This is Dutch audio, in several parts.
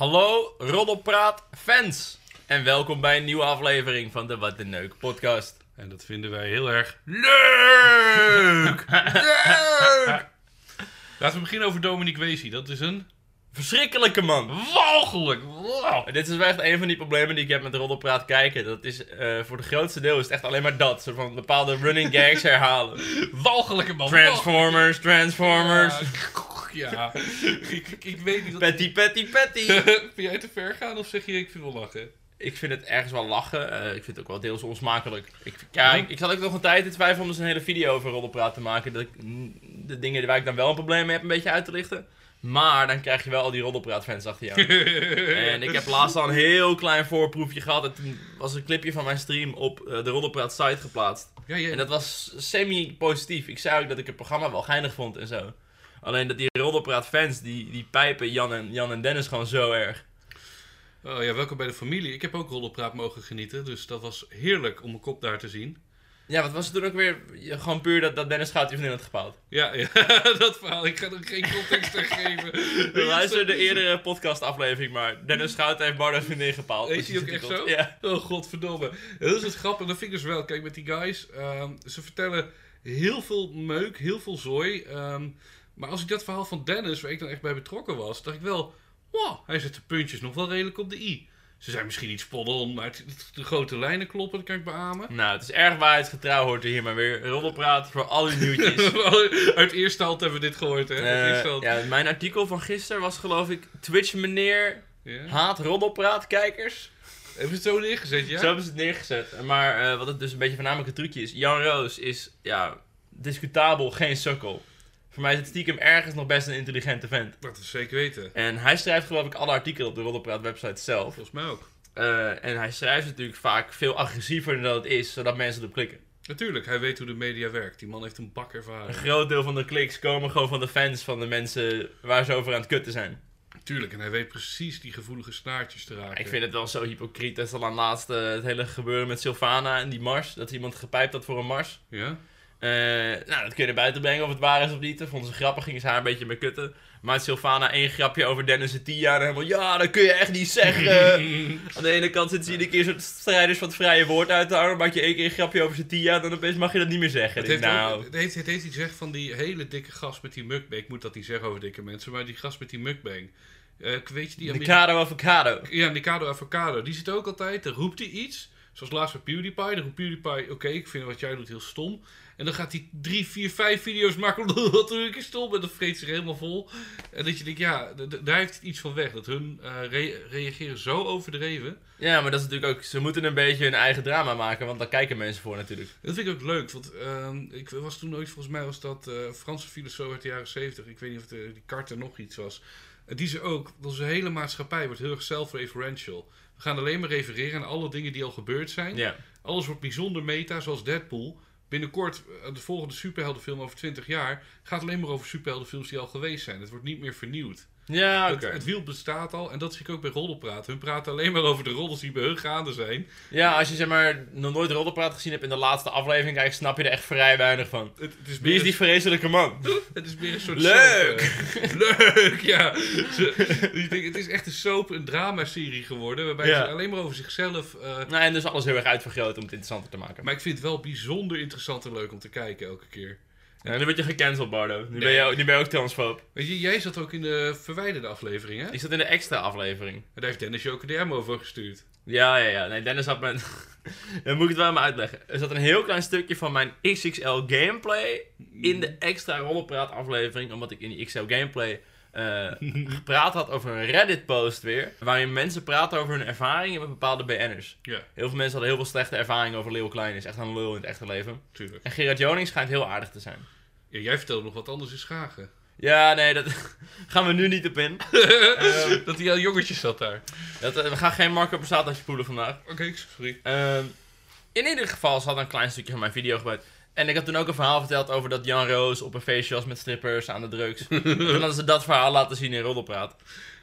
Hallo Roddelpraat fans en welkom bij een nieuwe aflevering van de Wat de Neuk podcast. En dat vinden wij heel erg leuk! leuk! Laten we beginnen over Dominique Weesie. Dat is een Verschrikkelijke man. walgelijk. Wow. Dit is wel echt een van die problemen die ik heb met Roddelpraat kijken. Dat is eh, voor de grootste deel is het echt alleen maar dat. Zo van bepaalde running gags herhalen. Walgelijke man. Transformers, Transformers. Ja, ja. ik, ik, weet niet. Patty, patty, patty. Vind jij te ver gaan of zeg je ik vind wel lachen? ik vind het ergens wel lachen. Eh, ik vind het ook wel deels onsmakelijk. Ik, ja, ik, ik zat ook nog een tijd in twijfel om dus een hele video over Roddelpraat te maken. Dat ik de dingen waar ik dan wel een probleem mee heb een beetje uit te lichten. Maar dan krijg je wel al die Roddelpraat-fans achter aan. En ik heb laatst al een heel klein voorproefje gehad. En toen was een clipje van mijn stream op eh, de Roddelpraat site geplaatst. Ja, ja. En dat was semi-positief. Ik zei ook dat ik het programma wel geinig vond en zo. Alleen dat die Roddelpraat-fans, die, die pijpen Jan en, Jan en Dennis gewoon zo erg. Oh ja, welkom bij de familie. Ik heb ook rollenpraat mogen genieten, dus dat was heerlijk om mijn kop daar te zien. Ja, wat was het toen ook weer? Gewoon puur dat, dat Dennis die vriendin had gepaald. Ja, ja dat verhaal. Ik ga er geen context aan geven. Luister de eerdere podcastaflevering maar. Dennis Schout heeft Bardo's vriendin gepaald. Heet die ook echt zo? Ja. Oh, godverdomme. Dat is het grappige. Dat vind ik dus wel. Kijk, met die guys. ehm, ze vertellen heel veel meuk, heel veel zooi. ehm, maar als ik dat verhaal van Dennis, waar ik dan echt bij betrokken was, dacht ik wel... Wow, hij zet de puntjes nog wel redelijk op de i. Ze zijn misschien niet spot on, maar het- het- de grote lijnen kloppen, dat kan ik beamen. Nou, het is erg waarheidsgetrouw hoort er hier maar weer. Roddelpraat voor al uw nieuwtjes. Uit eerste hand hebben we dit gehoord, hè? Eh, ja, mijn artikel van gisteren was geloof ik... Twitch meneer Ja. haat roddelpraat kijkers. Hebben ze het zo neergezet, ja? Zo hebben ze het neergezet. Maar eh, wat het dus een beetje voornamelijk een trucje is. Jan Roos is, ja, discutabel geen sukkel. Voor mij is het stiekem ergens nog best een intelligente vent. Dat is zeker weten. En hij schrijft geloof ik alle artikelen op de Roddelpraat website zelf. Volgens mij ook. Eh, en hij schrijft natuurlijk vaak veel agressiever dan dat het is, zodat mensen erop klikken. Natuurlijk, hij weet hoe de media werkt. Die man heeft een bak Een ervaring. groot deel van de kliks komen gewoon van de fans van de mensen waar ze over aan het kutten zijn. Tuurlijk, en hij weet precies die gevoelige snaartjes te raken. Ik vind het wel zo hypocriet dat al aan laatste het hele gebeuren met Sylvana en die mars. Dat iemand gepijpt had voor een mars. Ja? Eh, nou, dat kun je naar buiten brengen of het waar is of niet. Dat vonden ze grappig, gingen ze haar een beetje mee kutten. Maar het Sylvana één grapje over Dennis en Tia en helemaal... Ja, dat kun je echt niet zeggen. Aan de ene kant zitten ze iedere keer soort strijders van het vrije woord uit te houden. Maak je één keer een grapje over zijn Tia, dan opeens mag je dat niet meer zeggen. Het heeft, nou, ook, het, heeft, het heeft iets gezegd van die hele dikke gast met die mukbang. Ik moet dat niet zeggen over dikke mensen, maar die gast met die mukbang. Eh, weet je die Mikado avocado. Ja, Nikado Avocado. Die zit ook altijd, dan roept hij iets. Zoals laatst bij PewDiePie. Dan roept PewDiePie, oké, ik vind wat jij doet heel stom. En dan gaat hij drie, vier, vijf video's maken. Wat doe ik stom? En dan vreet zich helemaal vol. En dat je denkt, ja, daar heeft het iets van weg. Dat hun eh, re- reageren zo overdreven. Ja, maar dat is natuurlijk ook... Ze moeten een beetje hun eigen drama maken, want daar kijken mensen voor natuurlijk. Dat vind ik ook leuk. Want ehm, ik was toen ooit, volgens mij was dat eh Franse filosoof uit de jaren zeventig. Ik weet niet of het, die Carter nog iets was. Die ze ook, onze hele maatschappij wordt heel erg self-referential. We gaan alleen maar refereren aan alle dingen die al gebeurd zijn. Ja. Alles wordt bijzonder meta, zoals Deadpool. Binnenkort, eh, de volgende superheldenfilm over 20 jaar, gaat alleen maar over superheldenfilms die al geweest zijn. Het wordt niet meer vernieuwd. Ja, oké. Het, het wiel bestaat al en dat zie ik ook bij roddelpraten. Hun praten alleen maar over de roddels die bij hun gaande zijn. Ja, als je zeg maar nog nooit Roddelpraat gezien hebt in de laatste aflevering, kijk, snap je er echt vrij weinig van. Het, het is Wie is die vreselijke man? Het is meer een soort Leuk! soap, eh. Leuk, ja. Denk, het is echt een soap, een dramaserie geworden. Waarbij Ja. ze alleen maar over zichzelf... eh, Nou, en dus alles heel erg uitvergroot om het interessanter te maken. maar ik vind het wel bijzonder interessant en leuk om te kijken elke keer. Ja, nu word je gecanceld, Bardo. Nu, ben, je, ook- nu ben je ook transfoob. Weet je, jij zat ook in de verwijderde aflevering, hè? Ik zat in de extra aflevering. En daar heeft Dennis je ook een DM over gestuurd. Ja, ja, ja. Nee, Dennis had mijn... Dan moet ik het wel maar uitleggen. Er zat een heel klein stukje van mijn XXL gameplay in de extra Rollenpraat aflevering. Omdat ik in die XL gameplay eh, gepraat had over een Reddit post weer. Waarin mensen praten over hun ervaringen met bepaalde BN'ers. Ja, Heel veel mensen hadden heel veel slechte ervaringen over Leeuw Klein. Is echt een lul in het echte leven. tuurlijk. En Gerard Joning schijnt heel aardig te zijn. Ja, jij vertelde nog wat anders in Schagen. Ja, nee, dat gaan we nu niet op in. Ehm, dat hij al jongetjes zat daar. dat, eh, we gaan geen Marco Borsato spoelen vandaag. Oké, sorry. Ehm, in ieder geval, ze hadden een klein stukje van mijn video gebruikt. En ik had toen ook een verhaal verteld over dat Jan Roos op een feestje was met strippers aan de drugs. en toen hadden ze dat verhaal laten zien in Roddelpraat.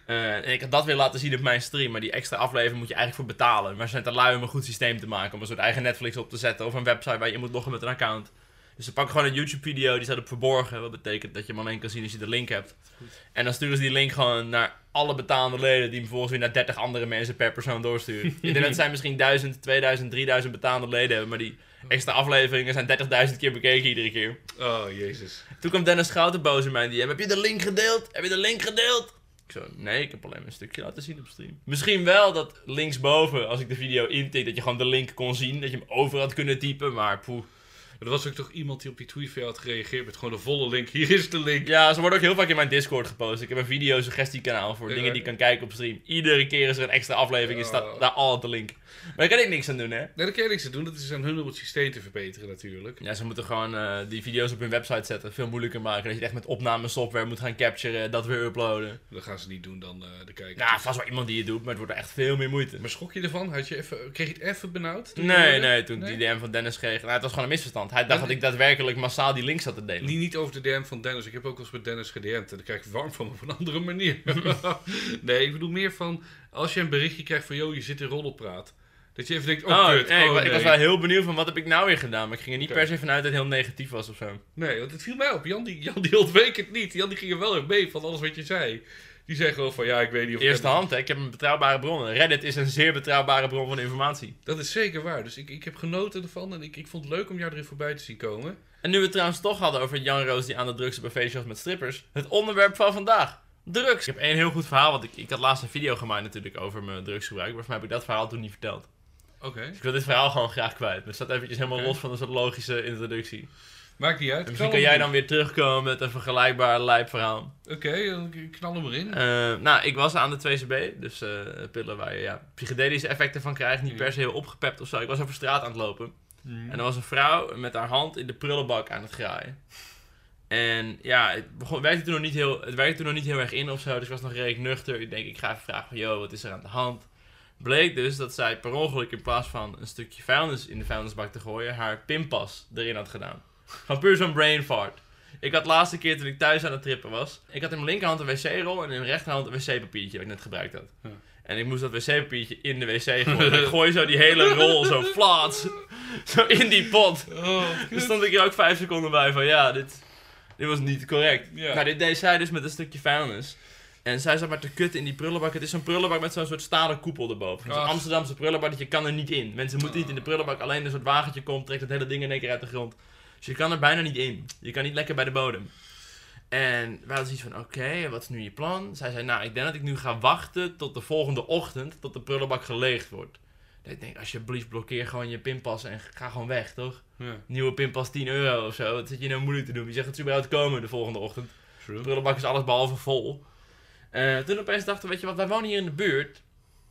Eh, en ik had dat weer laten zien op mijn stream. Maar die extra aflevering moet je eigenlijk voor betalen. Maar ze zijn te lui om een goed systeem te maken. Om een soort eigen Netflix op te zetten. Of een website waar je moet loggen met een account. Dus ze pakken gewoon een YouTube-video, die staat op verborgen. Wat betekent dat je hem alleen kan zien als je de link hebt. En dan sturen ze die link gewoon naar alle betaalde leden, die hem vervolgens weer naar 30 andere mensen per persoon doorsturen. Ik denk dat zijn misschien 1000, 2000, 3000 betaalde leden hebben, maar die extra afleveringen zijn 30.000 keer bekeken iedere keer. Oh, jezus. Toen kwam Dennis Schouten boos in mijn DM. Heb je de link gedeeld? Heb je de link gedeeld? Ik zo, nee, ik heb alleen een stukje laten zien op stream. Misschien wel dat linksboven, als ik de video intik, dat je gewoon de link kon zien. Dat je hem over had kunnen typen, maar poeh. Er was ook toch iemand die op die tweet van jou had gereageerd met gewoon de volle link. Hier is de link. Ja, ze worden ook heel vaak in mijn Discord gepost. Ik heb een video suggestiekanaal voor Ja. dingen die je kan kijken op stream. Iedere keer is er een extra aflevering en Ja. staat daar altijd de link. Maar daar kan ik niks aan doen, hè? Nee, daar kan je niks aan doen. Dat is aan hun om het systeem te verbeteren natuurlijk. Ja, ze moeten gewoon eh, die video's op hun website zetten. Veel moeilijker maken. Dat je het echt met opnamesoftware moet gaan capturen. Dat weer uploaden. Dat gaan ze niet doen dan eh de kijker. Ja, vast wel iemand die het doet, maar het wordt echt veel meer moeite. Maar schrok je ervan? Had je even, kreeg je het even benauwd? toen Nee, nee, toen Nee? die DM van Dennis kreeg. Nou, het was gewoon een misverstand. Hij dacht dat ik daadwerkelijk massaal die links zat te delen. Niet, niet over de DM van Dennis. Ik heb ook wel eens met Dennis gedM'd. En dan krijg ik warm van op een andere manier. nee, ik bedoel meer van... Als je een berichtje krijgt van... Yo, je zit in roddelpraat. Dat je even denkt... Oh, Oh, kut, nee, ik, oh, ik was wel heel benieuwd van wat heb ik nou weer gedaan. Maar ik ging er niet per se vanuit dat het heel negatief was of zo. Nee, want het viel mij op. Jan die, Jan die ontweek het niet. Jan die ging er wel in mee van alles wat je zei. Die zei gewoon van... Ja, ik weet niet of... Eerste hand, hè. Ik heb een betrouwbare bron. Reddit is een zeer betrouwbare bron van informatie. Dat is zeker waar. Dus ik, ik heb genoten ervan. En ik, ik vond het leuk om jou erin voorbij te zien komen. En nu we het trouwens toch hadden over Jan Roos die aan de drugs op een feestje was met strippers. Het onderwerp van vandaag. Drugs. Ik heb één heel goed verhaal, want ik, ik had laatst een video gemaakt natuurlijk over mijn drugsgebruik. Maar voor mij heb ik dat verhaal toen niet verteld. Oké. Dus ik wil dit verhaal gewoon graag kwijt. Dus dat eventjes helemaal los van een soort logische introductie. Maakt niet uit. En misschien kan jij dan weer terugkomen met een vergelijkbaar lijp verhaal. Oké, dan knal hem erin. Eh, nou, ik was aan de 2CB, dus eh, pillen waar je ja, psychedelische effecten van krijgt. Niet per se heel opgepept of zo. Ik was over straat aan het lopen. Mm. En er was een vrouw met haar hand in de prullenbak aan het graaien. En ja, het, begon, werkte toen nog niet heel, het werkte toen nog niet heel erg in of zo. Dus ik was nog redelijk nuchter. Ik denk, ik ga even vragen van, yo, wat is er aan de hand? Bleek dus dat zij per ongeluk in plaats van een stukje vuilnis in de vuilnisbak te gooien, haar pinpas erin had gedaan. Gewoon puur zo'n brain fart. Ik had de laatste keer toen ik thuis aan het trippen was, ik had in mijn linkerhand een wc-rol en in mijn rechterhand een wc-papiertje wat ik net gebruikt had. En ik moest dat wc-papiertje in de wc gooien. ik gooi zo die hele rol zo flats, zo in die pot. Oh, Dus stond ik er ook vijf seconden bij van ja, dit, dit was niet correct. Ja. Nou, dit deed zij dus met een stukje vuilnis. En zij zat maar te kutten in die prullenbak. Het is zo'n prullenbak met zo'n soort stalen koepel erboven. Zo'n. Amsterdamse prullenbak, dat je kan er niet in. Mensen moeten niet in de prullenbak. Alleen een soort wagentje komt, trekt het hele ding in één keer uit de grond. Dus je kan er bijna niet in. Je kan niet lekker bij de bodem. En wij hadden zoiets van, oké, wat is nu je plan? Zij zei, nou, ik denk dat ik nu ga wachten tot de volgende ochtend, tot de prullenbak geleegd wordt. Dat ik denk, alsjeblieft, blokkeer gewoon je pinpas en ga gewoon weg, toch? ja, Nieuwe pinpas 10 euro of zo. Wat zit je nou moeilijk te doen? Wie zegt dat ze überhaupt komen de volgende ochtend? De true. prullenbak is alles behalve vol. Eh, toen opeens dachten we, weet je wat, wij wonen hier in de buurt.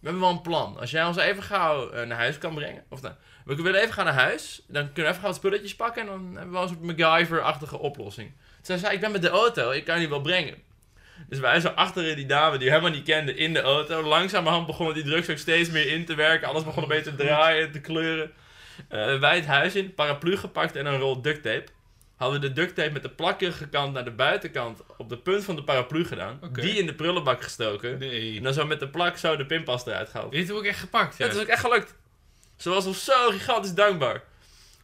We hebben wel een plan. Als jij ons even gauw eh, naar huis kan brengen. Of nou, we willen even gaan naar huis. Dan kunnen we even gauw wat spulletjes pakken. En dan hebben we wel een soort MacGyver-achtige oplossing. Zij zei, ik ben met de auto. Ik kan je wel brengen. Dus wij zo achter die dame die we helemaal niet kende in de auto. Langzamerhand begonnen die drugs ook steeds meer in te werken. Alles begon een beetje te draaien, te kleuren. Eh, wij het huis in, paraplu gepakt en een rol duct tape. Hadden de duct tape met de plakkerige kant naar de buitenkant op de punt van de paraplu gedaan. Die in de prullenbak gestoken. Nee. En dan zo met de plak zo de pinpas eruit gehaald. Dit heb ik echt gepakt. Ja, het is ook echt gelukt. Ze was ons zo gigantisch dankbaar.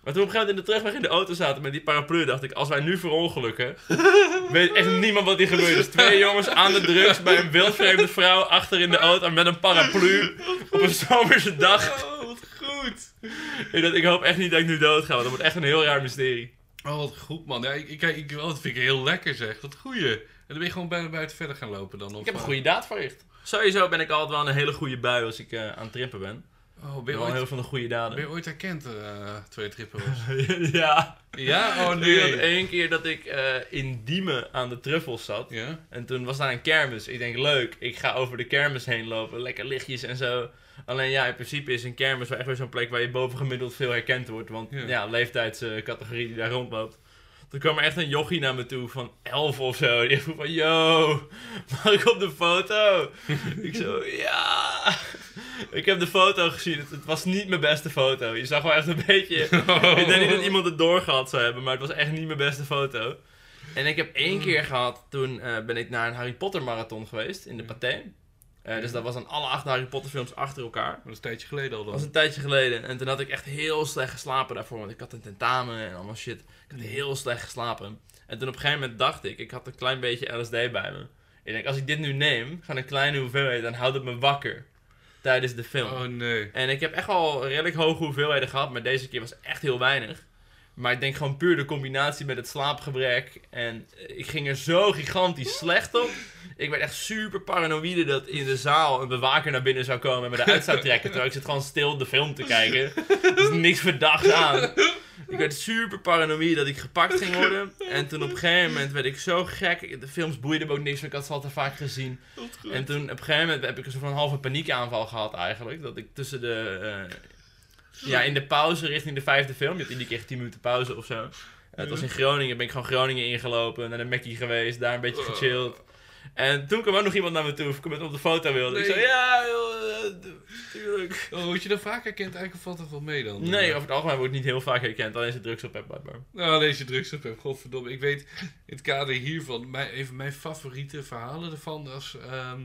Maar toen op een gegeven moment in de terugweg in de auto zaten met die paraplu, dacht ik, als wij nu verongelukken, weet echt niemand wat hier gebeurt. Dus twee jongens aan de drugs bij een wildvreemde vrouw achter in de auto met een paraplu op een zomerse dag. Oh, wat goed. Ik, dacht, ik hoop echt niet dat ik nu dood ga, want dat wordt echt een heel raar mysterie. Oh, wat goed, man. Ja, ik, ik, ik, oh, dat vind ik heel lekker, zeg. Dat goeie. En dan ben je gewoon bijna buiten verder gaan lopen dan? Of, Ik heb een goede daad verricht. Sowieso ben ik altijd wel een hele goede bui als ik eh, aan het trippen ben. Oh, Ik ben ben je wel ooit, heel veel van de goede ben daden. je ooit herkend, eh twee trippen was? ja. ja? Oh, Ik nee. had één keer dat ik eh, in Diemen aan de truffels zat. Ja? En toen was daar een kermis. Ik denk, leuk, ik ga over de kermis heen lopen. Lekker lichtjes en zo. Alleen ja, in principe is een kermis wel echt weer zo'n plek waar je bovengemiddeld veel herkend wordt. Want Ja. ja, leeftijdscategorie die daar rondloopt. Toen kwam er echt een jochie naar me toe van 11 of zo. Die vroeg van, yo, mag ik op de foto? ik zo, ja. Ik heb de foto gezien. Het, het was niet mijn beste foto. Je zag wel echt een beetje... Ik denk niet dat iemand het doorgehad zou hebben, maar het was echt niet mijn beste foto. En ik heb één keer gehad, toen eh, ben ik naar een Harry Potter marathon geweest in de Pathé. Eh, dus dat was dan alle acht Harry Potter films achter elkaar. Dat is een tijdje geleden al Dat was dan. een tijdje geleden. En toen had ik echt heel slecht geslapen daarvoor. Want ik had een tentamen en allemaal shit. Ik had heel slecht geslapen. En toen op een gegeven moment dacht ik, ik had een klein beetje LSD bij me. Ik denk, als ik dit nu neem, gaan een kleine hoeveelheid, dan houdt het me wakker. Tijdens de film. Oh nee. En ik heb echt wel redelijk hoge hoeveelheden gehad, maar deze keer was echt heel weinig. Maar ik denk gewoon puur de combinatie met het slaapgebrek. En ik ging er zo gigantisch slecht op. Ik werd echt super paranoïde dat in de zaal een bewaker naar binnen zou komen en me eruit zou trekken. Terwijl ik zit gewoon stil de film te kijken. Er is niks verdachts aan. Ik werd super paranoïde dat ik gepakt ging worden. En toen op een gegeven moment werd ik zo gek. De films boeiden me ook niks, want ik had ze al te vaak gezien. En toen op een gegeven moment heb ik een soort van halve paniekaanval gehad eigenlijk. Dat ik tussen de... eh, ja, in de pauze richting de vijfde film. Je had iedere keer 10 minuten pauze of zo. Het was in Groningen, ben ik gewoon Groningen ingelopen, naar de Mackie geweest, daar een beetje gechilled. En toen kwam ook nog iemand naar me toe of ik met op de foto wilde. Ik zei, ja, joh, eh, tuurlijk. Oh, word je dan vaak herkend? Eigenlijk valt het wel mee dan. Nee, over het algemeen wordt niet heel vaak herkend, alleen als je drugs op hebt blijkbaar. Nou, deze drugs op heb, godverdomme. Ik weet in het kader hiervan, mijn, even mijn favoriete verhalen ervan was... ehm,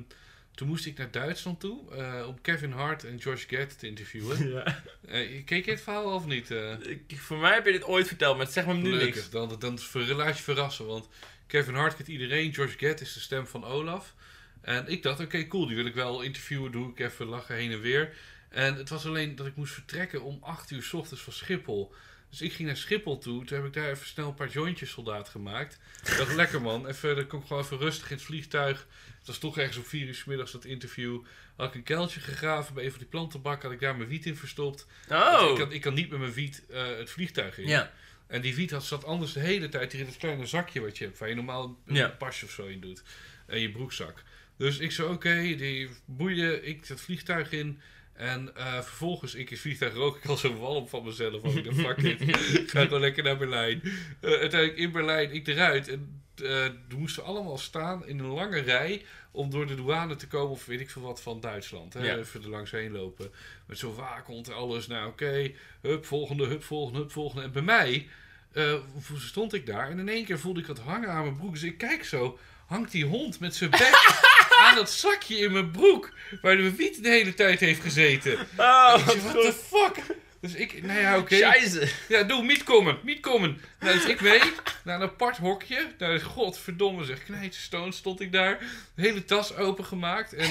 toen moest ik naar Duitsland toe eh, om Kevin Hart en George Gett te interviewen. Ja. Eh, keek je het verhaal of niet? eh? Ik, voor mij heb je dit ooit verteld, maar het zegt me nu niks. dan, dan laat je verrassen. Want Kevin Hart kent iedereen, George Gett is de stem van Olaf. En ik dacht, oké, cool, die wil ik wel interviewen, doe ik even lachen heen en weer. En het was alleen dat ik moest vertrekken om 8 uur s ochtends van Schiphol. Dus ik ging naar Schiphol toe, toen heb ik daar even snel een paar jointjes soldaat gemaakt. Ik dacht, lekker man, even, dan kom ik gewoon even rustig in het vliegtuig. Het was toch ergens om 4 uur s middags dat interview. Had ik een kuiltje gegraven bij een van die plantenbakken, had ik daar mijn wiet in verstopt. Oh! Ik, kan, ik kan niet met mijn wiet eh, het vliegtuig in. Ja. En die wiet had, zat anders de hele tijd hier in het kleine zakje wat je hebt, waar je normaal een Ja. pasje of zo in doet. En je broekzak. Dus ik zei, oké, die boeien, ik het vliegtuig in. En eh, vervolgens, ik in het vliegtuig rook ik al zo'n walm van mezelf. Van, ik dacht, fuck it, ik ga gewoon lekker naar Berlijn. Eh, uiteindelijk in Berlijn, ik eruit. En we moesten allemaal staan in een lange rij om door de douane te komen, of weet ik veel wat, van Duitsland. Hè? Ja. Even er langs heen lopen. Met zo'n waakhond en alles. Nou, oké, hup, volgende, hup, volgende, hup, volgende. En bij mij eh, stond ik daar en in één keer voelde ik wat hangen aan mijn broek. Dus ik kijk zo, hangt die hond met zijn bek aan dat zakje in mijn broek, waar de wiet de hele tijd heeft gezeten. Oh, wat zeg, what the goed. fuck? Dus ik, nou ja, oké. Scheisse. Ja, doe, niet komen, niet komen. Nou, dus ik mee naar een apart hokje. Nou, godverdomme zeg, knijtstoon stond ik daar. De hele tas opengemaakt en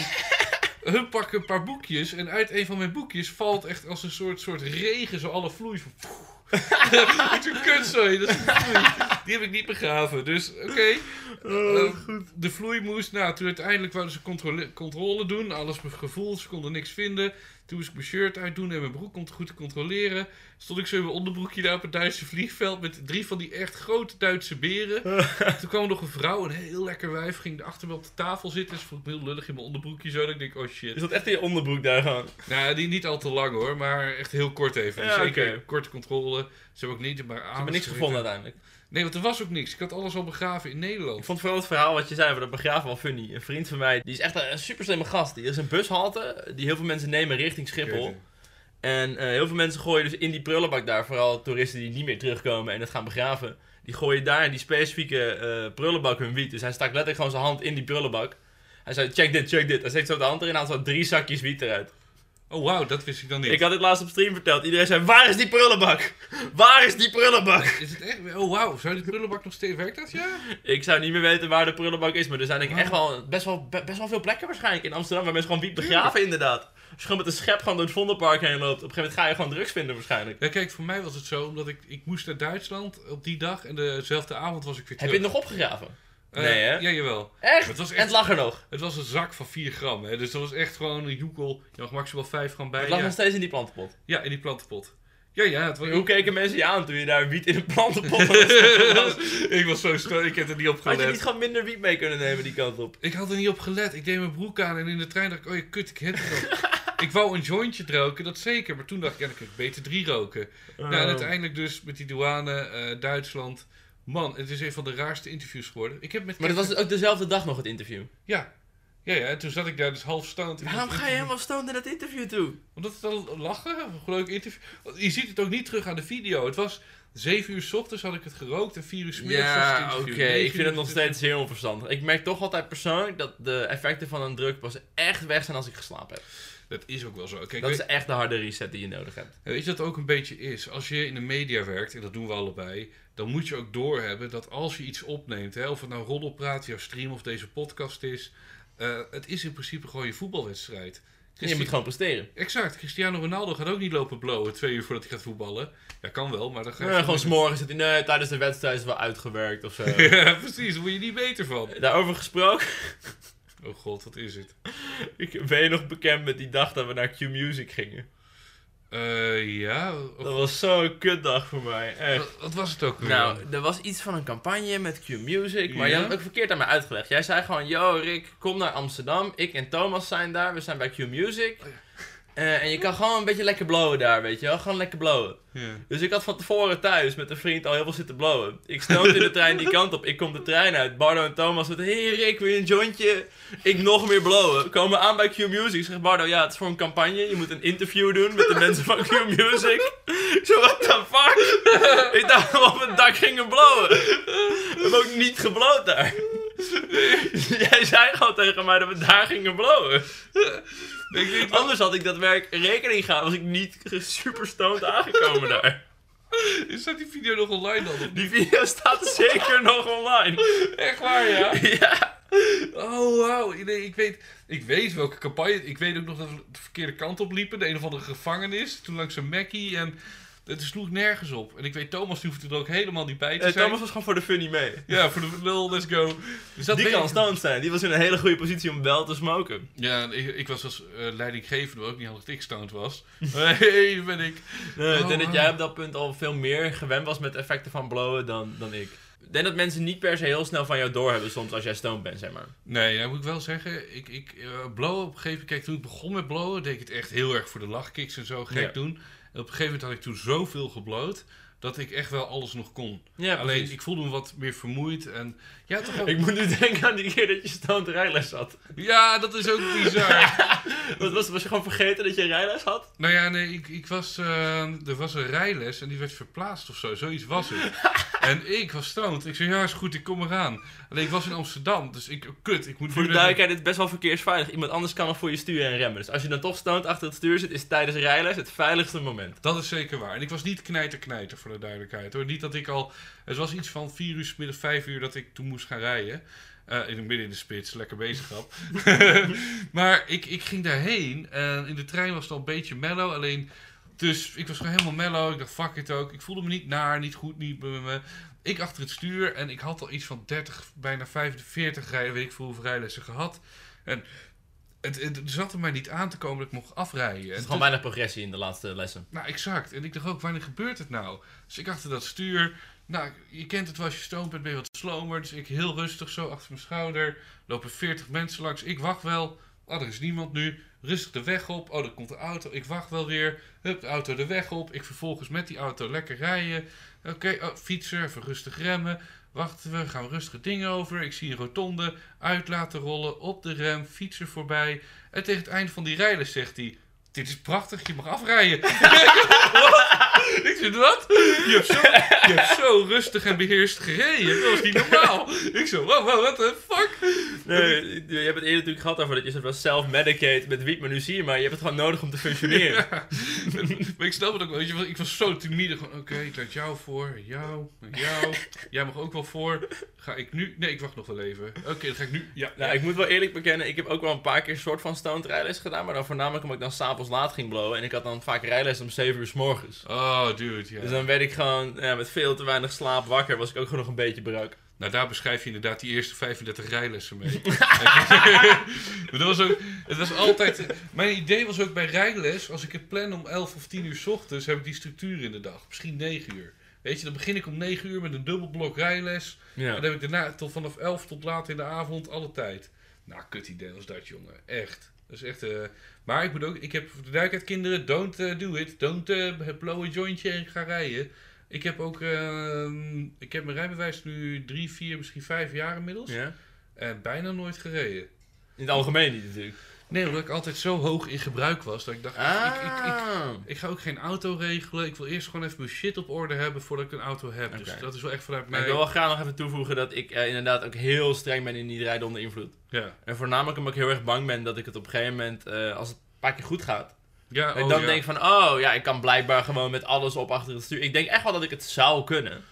hun pakken een paar boekjes. En uit een van mijn boekjes valt echt als een soort, soort regen zo alle vloei. van- Ik zo'n kutzooi. Dat is. Die heb ik niet begraven. Dus oké. Eh, de vloei moest. Nou, toen uiteindelijk wouden ze controle, controle doen. Alles mijn gevoel. Ze konden niks vinden. Toen moest ik mijn shirt uitdoen en mijn broek om het goed te controleren. Stond ik zo in mijn onderbroekje daar op het Duitse vliegveld met drie van die echt grote Duitse beren. Toen kwam er nog een vrouw, een heel lekker wijf, ging achter me op de tafel zitten. Ze vond me heel lullig in mijn onderbroekje zo. Dat ik denk, oh shit. Is dat echt in je onderbroek daar gaan? Nou, die niet al te lang hoor, maar echt heel kort even. Ja, korte controle. Ze hebben ook niet maar Ik heb niks gevonden uiteindelijk. Nee, want er was ook niks. Ik had alles al begraven in Ik Nederland. vond vooral het verhaal wat je zei over dat begraven wel funny. Een vriend van mij, die is echt een super slimme gast. Die is een bushalte die heel veel mensen nemen richting Schiphol. En eh, heel veel mensen gooien dus in die prullenbak daar, vooral toeristen die niet meer terugkomen en het gaan begraven. Die gooien daar in die specifieke eh, prullenbak hun wiet. Dus hij stak letterlijk gewoon zijn hand in die prullenbak. Hij zei, check dit, check dit. Hij steekt zo de hand erin en haalt zo drie zakjes wiet eruit. Oh wauw, dat wist ik dan niet. Ik had dit laatst op stream verteld. Iedereen zei, waar is die prullenbak? Waar is die prullenbak? Is het echt? Oh wauw, zou die prullenbak nog steeds... Werkt dat, ja? Ik zou niet meer weten waar de prullenbak is, maar er zijn denk ik Oh. echt wel best, wel be- best wel veel plekken waarschijnlijk in Amsterdam waar mensen gewoon wiet begraven inderdaad. Als je gewoon met een schep gewoon door het Vondelpark heen loopt, op een gegeven moment ga je gewoon drugs vinden waarschijnlijk. Ja, kijk, voor mij was het zo, omdat ik, ik moest naar Duitsland op die dag en dezelfde avond was ik weer Heb terug. je het nog opgegraven? Eh, nee, hè? Ja, jawel. Echt? Het was En echt het lag er nog. Het was een zak van 4 gram, hè. Dus dat was echt gewoon een joekel. Je mag maximaal 5 gram bij. Het lag ja. nog steeds in die plantenpot. ja, in die plantenpot. Ja, ja. Het was, Hoe keken mensen je aan toen je daar wiet in een plantenpot had was? ik was zo stil, ik heb er niet op Had je gelet. niet gewoon minder wiet mee kunnen nemen die kant op? Ik had er niet op gelet. Ik deed mijn broek aan en in de trein dacht ik, oh ja, kut, ik heb het nog. ik wou een jointje roken, dat zeker. Maar toen dacht ik, ja, dan kan ik beter drie roken. Nou, en uiteindelijk dus met die douane, eh, Duitsland. Man, het is een van de raarste interviews geworden. Ik heb met Maar dat was ook dezelfde dag nog het interview. Ja. Ja, ja, en toen zat ik daar dus half stoned. in Waarom ga je helemaal stoned naar dat interview toe? Omdat het al lachen, een leuk interview. Je ziet het ook niet terug aan de video. Het was 7 uur s ochtends had ik het gerookt en 4 uur s middags Ja, oké. Ik vind het nog steeds zeer onverstandig. Ik merk toch altijd persoonlijk dat de effecten van een druk pas echt weg zijn als ik geslapen heb. Dat is ook wel zo. Kijk, Dat weet, is echt de harde reset die je nodig hebt. weet je het ook een beetje is? Als je in de media werkt, en dat doen we allebei, dan moet je ook doorhebben dat als je iets opneemt, hè, of het nou roddelpraat, jouw stream of deze podcast is, eh, het is in principe gewoon je voetbalwedstrijd. En je moet gewoon presteren. Exact. Cristiano Ronaldo gaat ook niet lopen blowen twee uur voordat hij gaat voetballen. Ja, kan wel, maar dan ga je... Ja, gewoon zit hij, nee, tijdens de wedstrijd is het wel uitgewerkt of zo. ja, precies. Daar word je niet beter van. Daarover gesproken, Oh god, wat is het? ik ben je nog bekend met die dag dat we naar Q-Music gingen. Eh, ja. of- Dat was zo'n kutdag voor mij, echt. Wat, wat was het ook weer? Nou, er was iets van een campagne met Q-Music, maar je Ja? had het ook verkeerd aan mij uitgelegd. Jij zei gewoon, yo Rick, kom naar Amsterdam. Ik en Thomas zijn daar, we zijn bij Q-Music. Oh Eh, en je kan gewoon een beetje lekker blowen daar, weet je wel. Gewoon lekker blowen. Dus ik had van tevoren thuis met een vriend al heel veel zitten blowen. Ik stoot in de trein die kant op. Ik kom de trein uit. Bardo en Thomas zitten. Hey Rick, wil je een jointje? Ik nog meer blowen. We komen aan bij Q-Music. Zegt Bardo, ja, het is voor een campagne. Je moet een interview doen met de mensen van Q-Music. Ik zo, what the fuck? ik dacht dat we op het dak gingen blowen. We hebben ook niet gebloot daar. Jij zei gewoon tegen mij dat we daar gingen blowen. Ik wel, Anders had ik dat werk rekening gehouden. Was ik niet super stoned aangekomen daar. staat die video nog online dan? of Die video staat zeker nog online. Echt waar, ja? Ja. Oh, wauw. Nee, ik weet, ik weet welke campagne. Ik weet ook nog dat we de verkeerde kant op liepen. De een of andere gevangenis. Toen langs een Mackie en het sloeg nergens op. En ik weet, Thomas hoefde er ook helemaal niet bij te Eh, zijn. Thomas was gewoon voor de funny mee. Ja, voor de lul, let's go. Dus dat Die kan stoned zijn. Die was in een hele goede positie om wel te smoken. Ja, ik, ik was als eh, leidinggevende ook niet handig dat ik stoned was. hey, ben ik. Nee, ik Oh, denk dat jij op dat punt al veel meer gewend was met effecten van blowen dan, dan ik. Ik denk dat mensen niet per se heel snel van jou doorhebben soms als jij stoned bent, zeg maar. Nee, nou moet ik wel zeggen, ik, ik uh, blowen op een gegeven moment, kijk toen ik begon met blowen, deed ik het echt heel erg voor de lachkicks en zo gek Ja. doen. Op een gegeven moment had ik toen zoveel gebloot, dat ik echt wel alles nog kon. Ja, Alleen, precies. ik voelde me wat meer vermoeid en ja, toch ook... Ik moet nu denken aan die keer dat je stoned rijles had. Ja, dat is ook bizar. Wat was, was je gewoon vergeten dat je rijles had? nou ja, nee, ik, ik was, eh, er was een rijles en die werd verplaatst of zo, zoiets was het. en ik was stoned. Ik zei, ja is goed, ik kom eraan. Alleen ik was in Amsterdam, dus ik, kut, ik moet Voor de duidelijkheid, dit is best wel verkeersveilig. Iemand anders kan nog voor je sturen en remmen. Dus als je dan toch stoned achter het stuur zit, is tijdens rijles het veiligste moment. Dat is zeker waar. En ik was niet knijter knijter voor de duidelijkheid hoor. Niet dat ik al. Het was iets van 4 uur middag, 5 uur dat ik toen moest gaan rijden. Eh, in midden in de spits, lekker bezig had. maar ik, ik ging daarheen en in de trein was het al een beetje mellow. Alleen, dus ik was gewoon helemaal mellow. Ik dacht, fuck it ook. Ik voelde me niet naar, niet goed, niet bij me. Ik achter het stuur en ik had al iets van 30, bijna 45 rijden, weet ik veel hoeveel rijlessen gehad. En het, het, zat er mij niet aan te komen dat ik mocht afrijden. Er is gewoon weinig progressie in de laatste lessen. nou, exact. En ik dacht ook, wanneer gebeurt het nou? Dus ik achter dat stuur. Nou, je kent het wel, als je stoned bent, ben je wat slomer. Dus ik heel rustig zo achter mijn schouder. Lopen 40 mensen langs. Ik wacht wel. Oh, er is niemand nu. Rustig de weg op. Oh, er komt een auto. Ik wacht wel weer. Hup, de auto de weg op. Ik vervolgens met die auto lekker rijden. Oké, oh, fietser, even rustig remmen. Wachten we, gaan we rustige dingen over. Ik zie een rotonde uit laten rollen. Op de rem, fietser voorbij. En tegen het eind van die rijles zegt hij... Dit is prachtig, je mag afrijden. ik zeg, wat? Je hebt, zo, je hebt zo rustig en beheerst gereden. Dat was niet normaal. Ik zo, wow, wow, what the fuck? Nee, je hebt het eerder natuurlijk gehad over dat je van self-medicate met wiet, maar nu zie je maar, je hebt het gewoon nodig om te functioneren. Ja. maar ik snap het ook wel. weet je, Ik was zo timide. Gewoon, oké, ik laat jou voor. Jou, jou. Jij mag ook wel voor. Ga ik nu? Nee, ik wacht nog wel even. Oké, dan ga ik nu. Ja. Nou, ik moet wel eerlijk bekennen, ik heb ook wel een paar keer een soort van stoned rijles gedaan, maar dan voornamelijk omdat ik dan s'avonds laat ging blowen en ik had dan vaak rijles om 7 uur s morgens. Oh, dude, ja. Dus dan werd ik gewoon ja, met veel te weinig slaap wakker, was ik ook gewoon nog een beetje brak. Nou, daar beschrijf je inderdaad die eerste 35 rijlessen mee. dat was ook, het was altijd, mijn idee was ook bij rijles, als ik het plan om 11 of 10 uur 's ochtends, heb ik die structuur in de dag. Misschien 9 uur. Weet je, dan begin ik om 9 uur met een dubbel blok rijles. Ja. En dan heb ik daarna tot vanaf 11 tot laat in de avond alle tijd. Nou, kut idee was dat, jongen. Echt. Dat is echt. eh, maar ik moet ook, ik heb voor de duidelijkheid, kinderen, don't eh, do it. Don't uh, blow een jointje en ga rijden. Ik heb ook, ehm, ik heb mijn rijbewijs nu drie, vier, misschien vijf jaar inmiddels. Ja? En bijna nooit gereden. In het algemeen niet natuurlijk. Nee, omdat ik altijd zo hoog in gebruik was. Dat ik dacht, ik, ik, ik, Ah. ik ga ook geen auto regelen. Ik wil eerst gewoon even mijn shit op orde hebben voordat ik een auto heb. Dus dat is wel echt vanuit Maar mij. ik wil wel graag nog even toevoegen dat ik eh, inderdaad ook heel streng ben in niet rijden onder invloed. Ja. En voornamelijk omdat ik heel erg bang ben dat ik het op een gegeven moment, eh, als het een paar keer goed gaat, Ja, ik oh, dan ja. denk van, oh ja, ik kan blijkbaar gewoon met alles op achter het stuur. Ik denk echt wel dat ik het zou kunnen.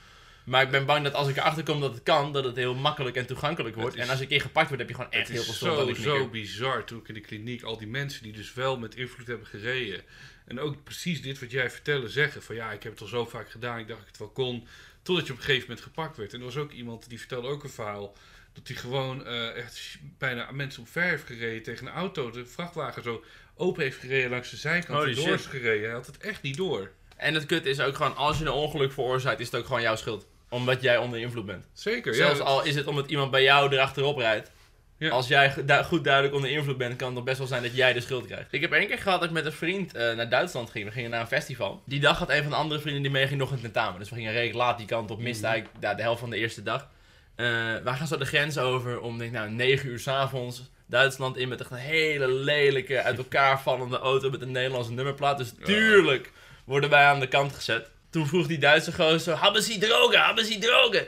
Maar ik ben bang dat als ik erachter kom dat het kan, dat het heel makkelijk en toegankelijk wordt. Het is- En als een keer gepakt wordt, heb je gewoon echt Het heel is veel stront aan zo, de knikker. zo bizar toen ik in de kliniek al die mensen die dus wel met invloed hebben gereden. En ook precies dit wat jij vertellen zeggen. Van ja, ik heb het al zo vaak gedaan, ik dacht ik het wel kon. Totdat je op een gegeven moment gepakt werd. En er was ook iemand die vertelde ook een verhaal. Dat hij gewoon eh, echt bijna mensen op ver heeft gereden tegen een auto. De vrachtwagen zo open heeft gereden langs de zijkant. Holy en door is gereden. Hij had het echt niet door. En het kut is ook gewoon, als je een ongeluk veroorzaakt, is het ook gewoon jouw schuld. Omdat jij onder invloed bent. Zeker, Zelfs ja. al is het omdat iemand bij jou erachterop rijdt. Ja. Als jij du- goed duidelijk onder invloed bent, kan het nog best wel zijn dat jij de schuld krijgt. Ik heb één keer gehad dat ik met een vriend eh, naar Duitsland ging. We gingen naar een festival. Die dag had een van de andere vrienden die meeging nog een tentamen. Dus we gingen redelijk laat die kant op. Miste Mhm. eigenlijk ja, de helft van de eerste dag. Eh wij gaan zo de grens over om, denk ik, nou, 9 uur s'avonds. Duitsland in met echt een hele lelijke, uit elkaar vallende auto met een Nederlandse nummerplaat. Dus tuurlijk worden wij aan de kant gezet. Toen vroeg die Duitse gozer, hebben ze drogen, hebben ze drogen?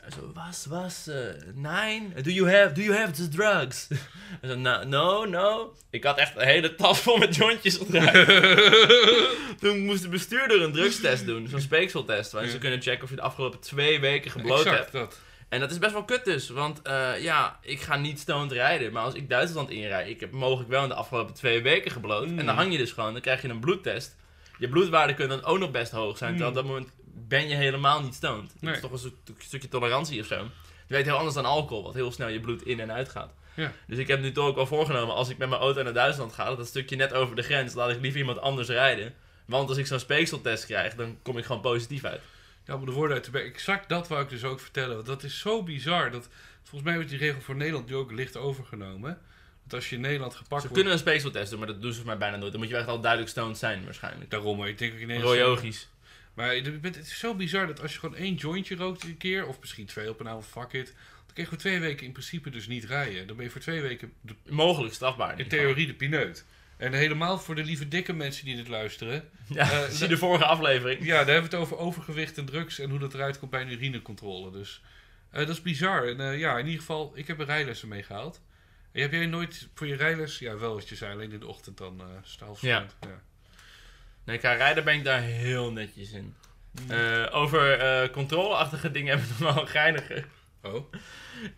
Hij zo, was, was, eh, nein, do you have, do you have the drugs? Hij zo, no, no, no. Ik had echt een hele tas vol met jointjes gedraaid. Toen moest de bestuurder een drugstest doen, zo'n speekseltest, waarin ze kunnen checken of je de afgelopen twee weken gebloot exact hebt. dat. En dat is best wel kut dus, want eh, ja, ik ga niet stoned rijden, maar als ik Duitsland inrijd, ik heb mogelijk wel in de afgelopen twee weken gebloot, Mm. en dan hang je dus gewoon, dan krijg je een bloedtest. Je bloedwaarden kunnen dan ook nog best hoog zijn, terwijl op dat moment ben je helemaal niet stoned. Dat Nee. is toch een stuk- stukje tolerantie of zo. Je weet heel anders dan alcohol, wat heel snel je bloed in en uit gaat. Ja. Dus ik heb nu toch ook al voorgenomen, als ik met mijn auto naar Duitsland ga, dat dat stukje net over de grens, laat ik liever iemand anders rijden. Want als ik zo'n speekseltest krijg, dan kom ik gewoon positief uit. Ja, om de woorden uit te brengen. Exact dat wou ik dus ook vertellen. Want dat is zo bizar. Dat, volgens mij wordt die regel voor Nederland nu ook licht overgenomen. Dat als je in Nederland gepakt Ze wordt... kunnen een speekseltest doen, maar dat doen ze voor mij bijna nooit. Dan moet je echt al duidelijk stoned zijn, waarschijnlijk. Daarom, maar ik denk ook in Nederland... Royogisch. Maar je bent- het is zo bizar dat als je gewoon één jointje rookt een keer... Of misschien twee op een avond, fuck it. Dan kun je voor twee weken in principe dus niet rijden. Dan ben je voor twee weken de, Mogelijk strafbaar. in theorie de pineut. En helemaal voor de lieve dikke mensen die dit luisteren. Ja, Eh, zie de vorige aflevering. Ja, daar hebben we het over overgewicht en drugs en hoe dat eruit komt bij een urinecontrole. Dus eh, dat is bizar. En eh, ja, in ieder geval, ik heb er rijlessen mee gehaald. Heb jij nooit voor je rijles, ja wel wat je zei, alleen in de ochtend dan eh staalverstand. Ja. Nee, qua rijden ben ik daar heel netjes in. Eh, over eh, controleachtige dingen hebben we nog wel een geinige. Oh,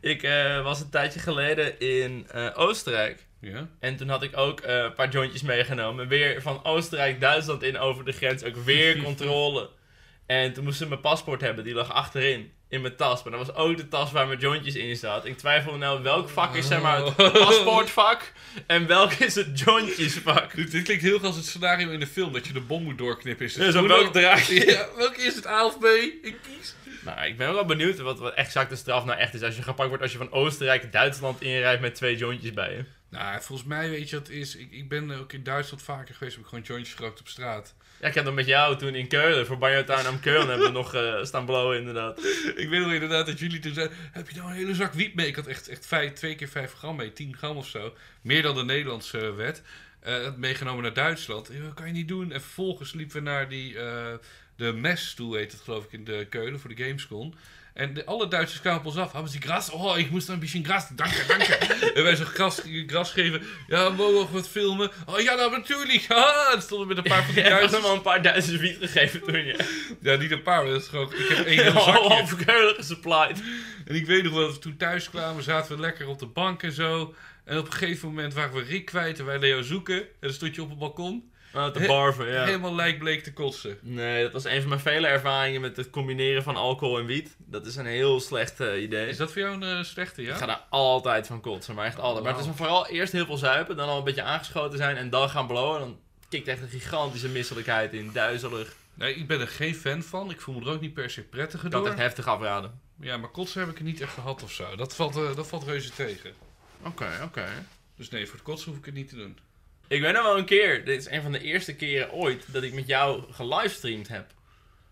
Ik was een tijdje geleden in Oostenrijk. ja. En toen had ik ook een paar jointjes meegenomen. Weer van Oostenrijk, Duitsland in over de grens. Ook weer controle. En toen moesten ze mijn paspoort hebben. Die lag achterin. In mijn tas. Maar dat was ook de tas waar mijn jointjes in zaten. Ik twijfelde nou welk vak is zeg maar het paspoortvak. En welk is het jointjesvak. Dit, dit klinkt heel erg als het scenario in de film, dat je de bom moet doorknippen. Is het groene- welk draadje. Ja, welke is het A of B? Ik kies. Nou, ik ben wel benieuwd wat, wat exact de straf nou echt is. Als je gepakt wordt als je van Oostenrijk Duitsland inrijdt met twee jointjes bij je. Nou, volgens mij weet je wat het is. Ik, ik ben ook in Duitsland vaker geweest, heb ik gewoon jointjes gerookt op straat. Ja, ik heb dan met jou toen in Keulen, voor Banjotuin am Keulen, hebben we nog eh, staan blowen inderdaad. Ik weet wel inderdaad dat jullie toen zeiden, heb je nou een hele zak wiet mee? Ik had echt, echt vijf, twee keer vijf gram mee, 10 gram of zo. Meer dan de Nederlandse eh, wet. Dat meegenomen naar Duitsland. Ja, dat kan je niet doen. En vervolgens liepen we naar die, eh, de messtoel, heet het geloof ik, in de Keulen voor de Gamescom. En de, alle Duitsers kwamen op ons af. Hebben ze gras? Oh, ik moest een beetje gras. Dank je, dank je. en wij zo gras, gras geven. Ja, mogen we nog wat filmen? Oh ja, nou natuurlijk. Ah, en stonden we met een paar van die Duitsers. hem al een paar Duitsers wiet gegeven toen je. Ja, niet een paar, maar dat is gewoon... Ik heb één zakje. Half Keulen gesupplied. En ik weet nog wel dat we toen thuis kwamen, zaten we lekker op de bank en zo. En op een gegeven moment waren we Rick kwijt en wij Leo zoeken. En dan stond je op het balkon. Te barven, ja. Helemaal lijkbleek te kotsen. Nee, dat was een van mijn vele ervaringen met het combineren van alcohol en wiet. Dat is een heel slecht eh, idee. Is dat voor jou een eh, slechte, ja? Ik ga daar altijd van kotsen, maar echt altijd. Maar het is vooral eerst heel veel zuipen, dan al een beetje aangeschoten zijn en dan gaan blowen. Dan kikt echt een gigantische misselijkheid in, duizelig. Nee, ik ben er geen fan van. Ik voel me er ook niet per se prettiger Ik kan door. het echt heftig afraden. Ja, maar kotsen heb ik er niet echt gehad of zo. Dat valt, eh, dat valt reuze tegen. Oké, oké. Dus nee, voor het kotsen hoef ik het niet te doen. Ik weet nog wel een keer, dit is een van de eerste keren ooit, dat ik met jou gelivestreamd heb.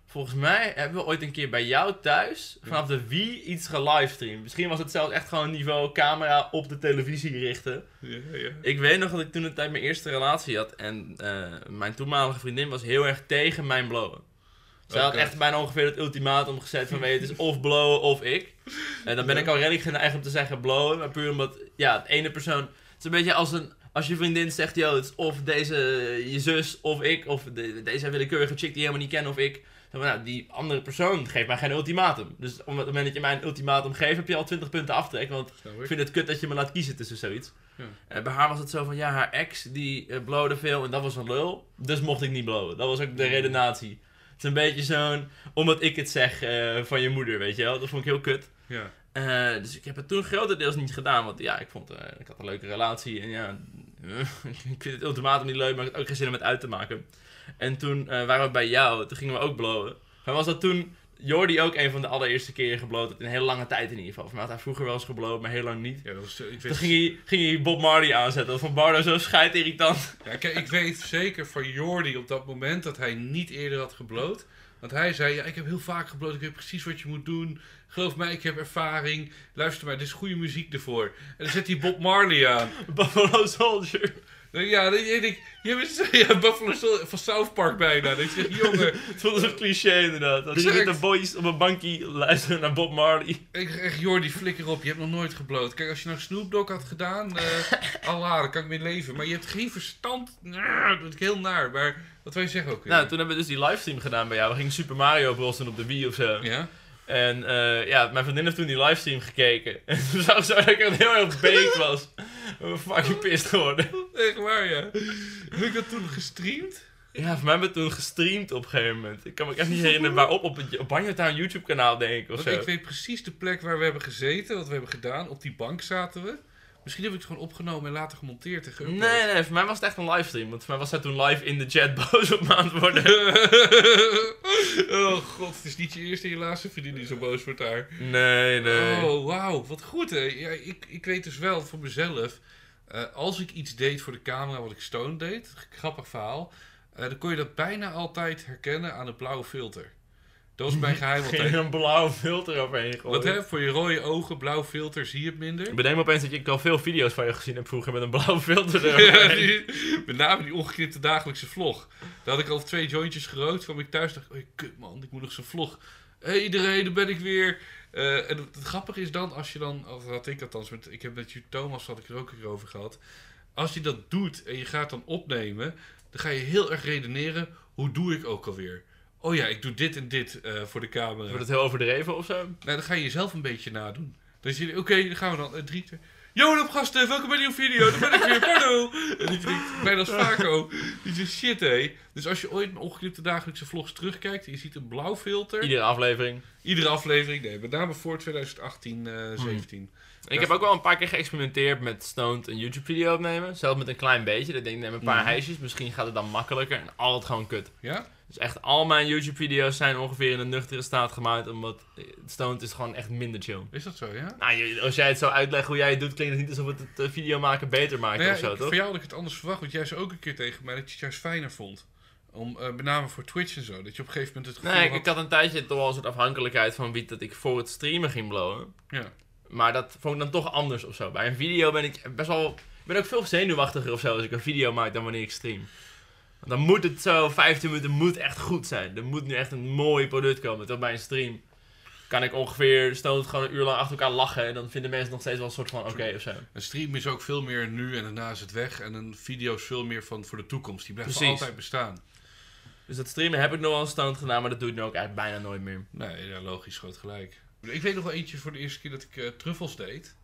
Volgens mij hebben we ooit een keer bij jou thuis vanaf de Wii iets gelivestreamd. Misschien was het zelfs echt gewoon niveau camera op de televisie richten. Ja, ja. Ik weet nog dat ik toen een tijd mijn eerste relatie had en eh, mijn toenmalige vriendin was heel erg tegen mijn blowen. Zij had echt bijna ongeveer het ultimatum gezet van weet je, het is of blowen of ik. En dan ben Ja. ik al redelijk geneigd om te zeggen blowen, maar puur omdat, ja, het ene persoon... Het is een beetje als, een, als je vriendin zegt, yo, het is of deze, je zus of ik, of de, deze willekeurige chick die je helemaal niet ken of ik. Dan nou, die andere persoon geeft mij geen ultimatum. Dus op het moment dat je mij een ultimatum geeft, heb je al 20 punten aftrek, want ik ik. vind het kut dat je me laat kiezen tussen zoiets. Ja. Eh, bij haar was het zo van, ja, haar ex die eh, blowde veel en dat was een lul. Dus mocht ik niet blowen. Dat was ook de redenatie. Het is een beetje zo'n, omdat ik het zeg eh, van je moeder, weet je wel. Dat vond ik heel kut. Ja. Eh, dus ik heb het toen grotendeels niet gedaan. Want ja, ik vond, eh, ik had een leuke relatie. En ja, ik vind het ultimatum niet leuk, maar ik had ook geen zin om het uit te maken. En toen waren we bij jou, toen gingen we ook blowen. Maar was dat toen Jordi ook een van de allereerste keren gebloot? In een hele lange tijd in ieder geval. Voor mij had hij vroeger wel eens gebloot, maar heel lang niet. Ja, dat was, ik Toen weet, ging hij, ging hij Bob Marley aanzetten. Dat vond Bardo zo scheidirritant. ja, kijk, ik weet zeker van Jordi op dat moment dat hij niet eerder had gebloot. Want hij zei, ja, ik heb heel vaak gebloot, ik weet precies wat je moet doen. Geloof mij, ik heb ervaring. Luister maar, dit is goede muziek ervoor. En dan zet hij Bob Marley aan. Buffalo Soldier. Ja, dan denk ik, je bent ja, Buffalo van South Park bijna. Zeg ik, jongen, Het voelde zo'n cliché inderdaad. Dat je met de boys op een bankje luisteren naar Bob Marley. ik zeg echt, Jordi, flikker op, je hebt nog nooit gebloot. Kijk, als je nou Snoop Dogg had gedaan, eh Allah, dan kan ik mee leven. Maar je hebt geen verstand. Nou, dat vind ik heel naar. Maar wat wij zeggen ook weer. Nou, toen hebben we dus die livestream gedaan bij jou. We gingen Super Mario Bros. doen op de Wii of zo. Ja? En eh, ja, mijn vriendin heeft toen die livestream gekeken. En toen zag ze dat ik heel erg baked was. Ben fucking pissed geworden. Echt waar, ja. Heb ik dat toen gestreamd? Ja, voor mij hebben we toen gestreamd op een gegeven moment. Ik kan me echt niet herinneren waarop. Op het op Banjo Town YouTube kanaal denk ik of Want zo. ik weet precies de plek waar we hebben gezeten, wat we hebben gedaan. Op die bank zaten we. Misschien heb ik het gewoon opgenomen en later gemonteerd en geüpload. Nee, nee, voor mij was het echt een livestream. Want voor mij was zij toen live in de chat boos op me aan het worden. oh god, het is niet je eerste en je laatste vriendin die zo boos wordt daar. Nee, nee. Oh, wauw, wat goed hè. Ja, ik, ik weet dus wel voor mezelf, eh, als ik iets deed voor de camera wat ik stone deed, grappig verhaal, eh, dan kon je dat bijna altijd herkennen aan een blauwe filter. Dat was mijn geheim Ging altijd. er een blauwe filter overheen gooien. Wat hè, voor je rode ogen, blauw filter, zie je het minder. Ik bedenk me opeens dat ik al veel video's van je gezien heb vroeger met een blauwe filter eroverheen. die- met name die ongeknipte dagelijkse vlog. Daar had ik al twee jointjes gerookt. kwam ik thuis dacht ik, oh, kut man, ik moet nog zo'n vlog. Hé hey, iedereen, daar ben ik weer. Eh, en het, het grappige is dan, als je dan, of had ik althans, met, ik heb met je Thomas, had ik er ook een keer over gehad. Als je dat doet en je gaat dan opnemen, dan ga je heel erg redeneren, hoe doe ik ook alweer? Oh ja, ik doe dit en dit eh, voor de camera. Wordt het heel overdreven of zo? Nou, dan ga je jezelf een beetje nadoen. Dan zie je, oké, dan gaan we dan. eh, drie, twee. Yo, op gasten, welkom bij een nieuwe video. Dan ben ik weer, pardon. En die denkt, bijna als Vaco. Die zegt, shit hé. Dus als je ooit een ongeknipte dagelijkse vlogs terugkijkt je ziet een blauw filter. Iedere aflevering. Iedere aflevering, nee, met name voor 2018, eh Hmm. 17. Ik heb ook wel een paar keer geëxperimenteerd met stoned een YouTube video opnemen. Zelfs met een klein beetje. Dat denk ik neem een paar Mhm. hijsjes. Misschien gaat het dan makkelijker. En altijd gewoon kut. Ja? Dus echt al mijn YouTube video's zijn ongeveer in een nuchtere staat gemaakt. Omdat stoned is gewoon echt minder chill. Is dat zo, ja? Nou, als jij het zo uitlegt hoe jij het doet, klinkt het niet alsof het het eh, video maken beter maakt Nou ja, of zo, ik- toch? voor jou had ik het anders verwacht, want jij zei ook een keer tegen mij dat je het juist fijner vond. Om, eh, met name voor Twitch en zo, dat je op een gegeven moment het gevoel Nee, ik, had... ik had een tijdje toch wel een soort afhankelijkheid van wie dat ik voor het streamen ging blowen. Ja. Maar dat vond ik dan toch anders of zo. Bij een video ben ik best wel. Ik ben ook veel zenuwachtiger of zo als ik een video maak dan wanneer ik stream. Dan moet het zo, 15 minuten moet echt goed zijn. Er moet nu echt een mooi product komen. Terwijl bij een stream kan ik ongeveer, stel het gewoon een uur lang achter elkaar lachen. En dan vinden mensen nog steeds wel een soort van oké of zo. Een stream is ook veel meer nu en daarna is het weg. En een video is veel meer van voor de toekomst. Die blijft altijd bestaan. Dus dat streamen heb ik nog wel stand gedaan, maar dat doe ik nu ook eigenlijk bijna nooit meer. Nee, ja, logisch, groot gelijk. Ik weet nog wel eentje voor de eerste keer dat ik eh, truffels deed.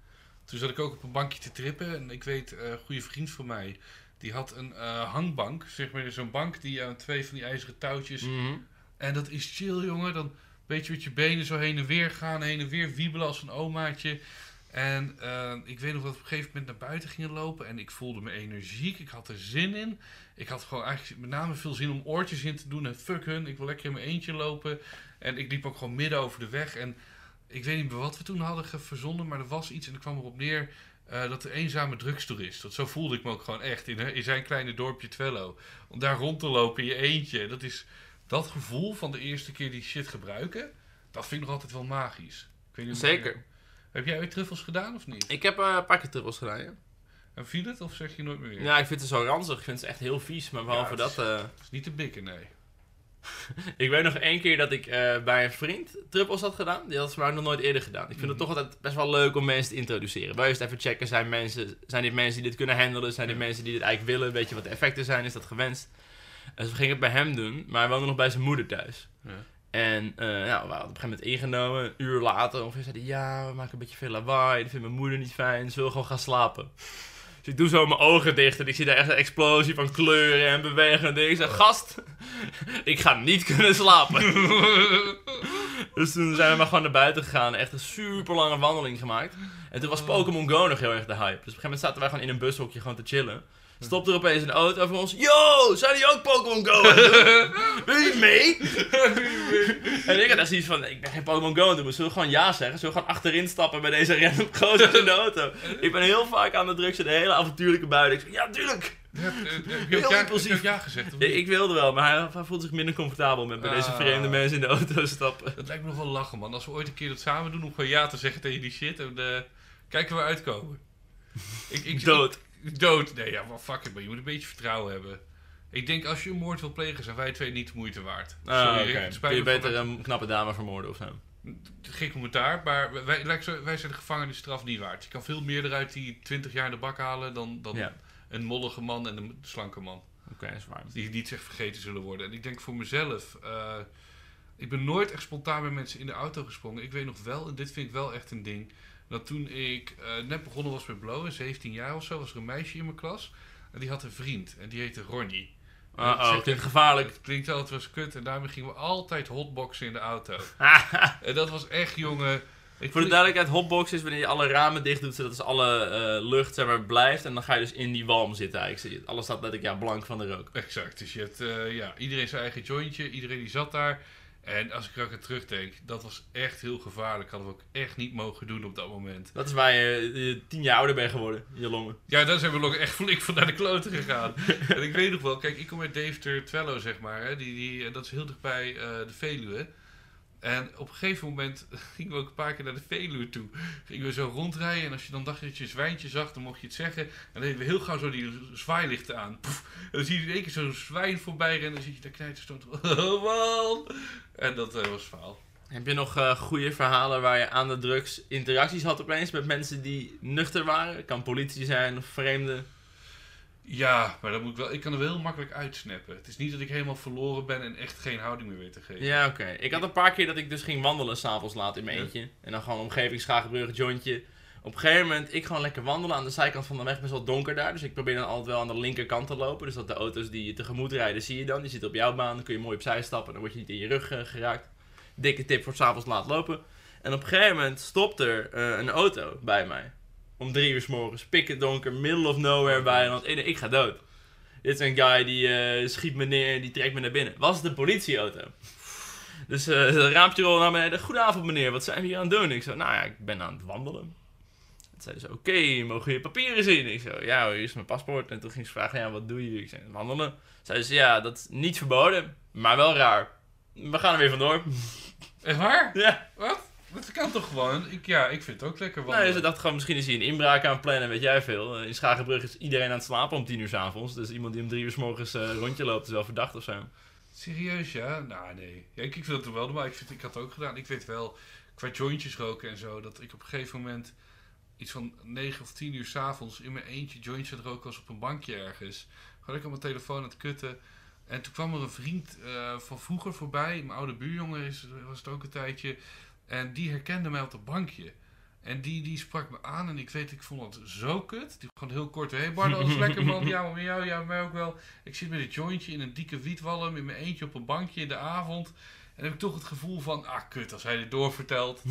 Toen zat ik ook op een bankje te trippen. En ik weet, eh, een goede vriend van mij, die had een eh, hangbank. Zeg maar zo'n bank die aan twee van die ijzeren touwtjes. Mhm. En dat is chill, jongen. Dan weet je met je benen zo heen en weer gaan, heen en weer wiebelen als een omaatje. En eh, ik weet nog dat we op een gegeven moment naar buiten gingen lopen. En ik voelde me energiek. Ik had er zin in. Ik had gewoon eigenlijk met name veel zin om oortjes in te doen. En fuck hun, ik wil lekker in mijn eentje lopen. En ik liep ook gewoon midden over de weg. En ik weet niet meer wat we toen hadden verzonnen. Maar er was iets en er kwam erop neer eh, dat de eenzame drugstoerist. Dat zo voelde ik me ook gewoon echt in, in zijn kleine dorpje Twello. Om daar rond te lopen in je eentje. Dat is dat gevoel van de eerste keer die shit gebruiken, dat vind ik nog altijd wel magisch. Ik weet niet Zeker. Heb jij ooit truffels gedaan of niet? Ik heb eh, een paar keer truffels gedaan, ja. En viel het of zeg je nooit meer? Ja, ik vind het zo ranzig. Ik vind het echt heel vies. Maar behalve Ja, dat... eh, is niet te bikken, nee. ik weet nog één keer dat ik eh, bij een vriend truffels had gedaan. Die had ze maar nog nooit eerder gedaan. Ik vind het Mhm. toch altijd best wel leuk om mensen te introduceren. Wil je eens even checken, zijn, mensen, zijn dit mensen die dit kunnen handelen? Zijn dit mensen die dit eigenlijk willen? Weet je wat de effecten zijn? Is dat gewenst? Dus we gingen het bij hem doen, maar hij woonde nog bij zijn moeder thuis. Ja. En eh, nou, we hadden op een gegeven moment ingenomen, een uur later ongeveer zei hij, ja, we maken een beetje veel lawaai, dat vindt mijn moeder niet fijn, zullen we gewoon gaan slapen? Dus ik doe zo mijn ogen dicht en ik zie daar echt een explosie van kleuren en bewegen en dingen. Ik zeg, gast, ik ga niet kunnen slapen. dus toen zijn we maar gewoon naar buiten gegaan echt een super lange wandeling gemaakt. En toen was Pokémon Go nog heel erg de hype. Dus op een gegeven moment zaten wij gewoon in een bushokje gewoon te chillen. Stopte er opeens een auto over ons. Yo, zijn die ook Pokémon Go? Wil je mee? En ik had echt zoiets van, ik ben geen Pokémon Go aan het doen, maar zullen we gewoon ja zeggen? Zullen we gewoon achterin stappen bij deze random gozer in de auto? Ik ben heel vaak aan de drugs in de hele avontuurlijke buiten. Ik zeg, ja, tuurlijk! Je hebt, eh, Heel ja, impulsief. ja gezegd, Ja, ik wilde wel, maar hij, hij voelt zich minder comfortabel met bij deze Ah. vreemde mensen in de auto stappen. Dat lijkt me nog wel lachen, man. Als we ooit een keer dat samen doen om gewoon ja te zeggen tegen die shit. En eh, kijken we uitkomen. Ik, ik, Dood. dood. Nee, ja, maar fuck it, maar je moet een beetje vertrouwen hebben. Ik denk, als je een moord wil plegen, zijn wij twee niet de moeite waard. Ah, het spijt Kun je beter een knappe dame vermoorden of zo? Geen commentaar, maar wij, lijkt zo- wij zijn de gevangenisstraf niet waard. Je kan veel meer eruit die 20 jaar in de bak halen dan, dan Ja. een mollige man en een slanke man. Oké, is waar. Die niet echt vergeten zullen worden. En ik denk voor mezelf, eh, ik ben nooit echt spontaan met mensen in de auto gesprongen. Ik weet nog wel, en dit vind ik wel echt een ding, dat toen ik eh, net begonnen was met blowen, 17 jaar of zo, was er een meisje in mijn klas. En die had een vriend en die heette Ronnie. Uh oh, zegt klinkt gevaarlijk. Het klinkt altijd was kut en daarmee gingen we altijd hotboxen in de auto. en dat was echt, jongen. Ik Voor de duidelijkheid, hotbox is wanneer je alle ramen dicht doet, zodat dus alle eh, lucht zeg maar, blijft. En dan ga je dus in die walm zitten eigenlijk. Alles staat letterlijk ja, blank van de rook. Exact. Dus je hebt eh, ja, iedereen zijn eigen jointje, iedereen die zat daar. En als ik er terugdenk, dat was echt heel gevaarlijk. Hadden we ook echt niet mogen doen op dat moment. Dat is waar je, je tien jaar ouder bent geworden, je longen. Ja, daar zijn we nog echt flink van naar de kloten gegaan. en ik weet nog wel, kijk, ik kom uit Deventer, Twello, zeg maar. Hè, die, die, dat is heel dichtbij eh de Veluwe. En op een gegeven moment gingen we ook een paar keer naar de Veluwe toe. Gingen we zo rondrijden en als je dan dacht dat je een zwijntje zag, dan mocht je het zeggen. En dan deden we heel gauw zo die zwaailichten aan. En dan zie je in één keer zo'n zwijn voorbij rennen en dan zie je daar knijten stond. Oh man! En dat eh, was faal. Heb je nog eh, goede verhalen waar je aan de drugs interacties had opeens met mensen die nuchter waren? Kan politie zijn of vreemde. Ja, maar dat moet ik wel. Ik kan er wel heel makkelijk uitsnappen. Het is niet dat ik helemaal verloren ben en echt geen houding meer weet te geven. Ja, oké. Ik had een paar keer dat ik dus ging wandelen s'avonds laat in mijn Ja. eentje. En dan gewoon omgeving Schagenbrug, jointje. Op een gegeven moment, ik gewoon lekker wandelen aan de zijkant van de weg, best wel donker daar. Dus ik probeer dan altijd wel aan de linkerkant te lopen. Dus dat de auto's die je tegemoet rijden, zie je dan. Die zitten op jouw baan, dan kun je mooi opzij stappen. Dan word je niet in je rug eh, geraakt. Dikke tip voor s'avonds laat lopen. En op een gegeven moment stopt er eh, een auto bij mij. Om drie uur s morgens, pikken donker, middle of nowhere bijland. En ik ga dood. Dit is een guy die eh, schiet me neer en die trekt me naar binnen. Was het een politieauto? Dus eh het raampje rolde naar beneden. Goedenavond meneer, wat zijn we hier aan het doen? Ik zo, nou ja, ik ben aan het wandelen. Toen zeiden ze, oké, mogen je papieren zien? Ik zo, ja, hier is mijn paspoort. En toen ging ze vragen, ja, wat doe je? Ik zei, wandelen. Zeiden ze, ja, dat is niet verboden, maar wel raar. We gaan er weer vandoor. Echt waar? ja. Wat? Dat kan toch gewoon? Ik, ja, ik vind het ook lekker wandelen. ze dachten gewoon, misschien is hij een inbraak aan het plannen, weet jij veel. Eh, In Schagenbrug is iedereen aan het slapen om tien uur s avonds. Dus iemand die om drie uur s morgens eh, rondje loopt is wel verdacht of zo. Serieus, ja? Nou, nee. Ja, ik, ik vind het wel, maar ik, vind, ik had het ook gedaan. Ik weet wel, qua jointjes roken en zo, dat ik op een gegeven moment iets van 9 of 10 uur s'avonds in mijn eentje jointjes aan het roken was op een bankje ergens. Gewoon ik op mijn telefoon aan het kutten. En toen kwam er een vriend eh, van vroeger voorbij. Mijn oude buurjongen is, was het ook een tijdje. En die herkende mij op dat bankje. En die, die sprak me aan en ik weet, ik vond het zo kut. Die gewoon heel kort, hé hey Bart, alles lekker man, ja, maar met jou, ja, met mij ook wel. Ik zit met een jointje in een dikke wietwalm in mijn eentje op een bankje in de avond. En heb ik toch het gevoel van, ah kut, als hij dit doorvertelt.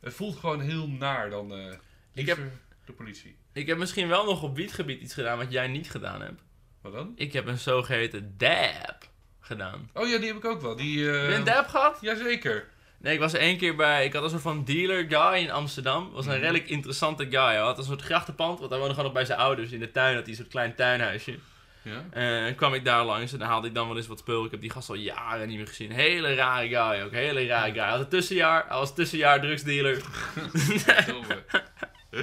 het voelt gewoon heel naar dan eh Ik heb- de politie. Ik heb misschien wel nog op wietgebied iets gedaan wat jij niet gedaan hebt. Wat dan? Ik heb een zogeheten dab gedaan. Oh ja, die heb ik ook wel. Die, eh Heb je een dab gehad? Jazeker. Nee, ik was één keer bij... Ik had een soort van dealer guy in Amsterdam. was een Mhm. redelijk interessante guy. Hij had een soort grachtenpand, want hij woonde gewoon nog bij zijn ouders. In de tuin had hij een soort klein tuinhuisje. Ja? En kwam ik daar langs en dan haalde ik dan wel eens wat spul. Ik heb die gast al jaren niet meer gezien. Hele rare guy ook. Hele rare guy. Hij had een tussenjaar. Hij was tussenjaar drugsdealer.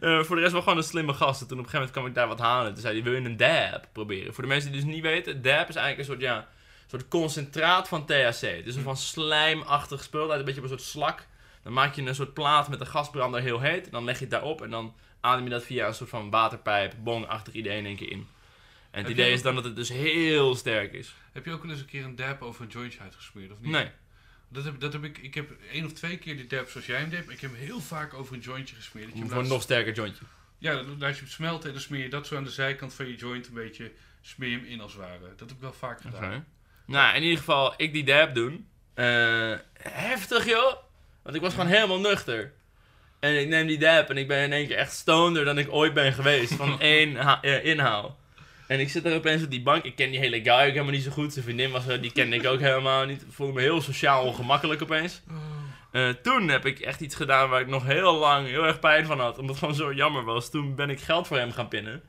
Eh, voor de rest wel gewoon een slimme gast. En toen op een gegeven moment kwam ik daar wat halen. Toen zei hij, wil je een dab proberen? Voor de mensen die dus niet weten, dab is eigenlijk een soort, ja, soort concentraat van THC. Het is een van slijmachtig spul. Het lijkt een beetje op een soort slak. Dan maak je een soort plaat met een gasbrander heel heet. En dan leg je het daarop en dan adem je dat via een soort van waterpijp, bongachtig idee in één keer in. En het Heb idee is dan dat het dus heel sterk is. Heb je ook wel eens een keer een dab over een jointje uitgesmeerd, of niet? Nee. Dat heb, dat heb ik, ik heb één of twee keer die dab zoals jij hem deed, ik heb hem heel vaak over een jointje gesmeerd. Dat je Voor een nog sterker jointje. Ja, dan laat je hem smelten en dan smeer je dat zo aan de zijkant van je joint een beetje, smeer hem in als het ware. Dat heb ik wel vaak gedaan. Nou, in ieder geval, ik die dab doen. Eh, heftig, joh. Want ik was gewoon helemaal nuchter. En ik neem die dab en ik ben in één keer echt stonder dan ik ooit ben geweest. Van één eh, inhaal. En ik zit er opeens op die bank. Ik ken die hele guy ook helemaal niet zo goed. Zijn vriendin was er, die kende ik ook helemaal niet. Ik voelde me heel sociaal ongemakkelijk opeens. Eh, toen heb ik echt iets gedaan waar ik nog heel lang heel erg pijn van had. Omdat het gewoon zo jammer was. Toen ben ik geld voor hem gaan pinnen.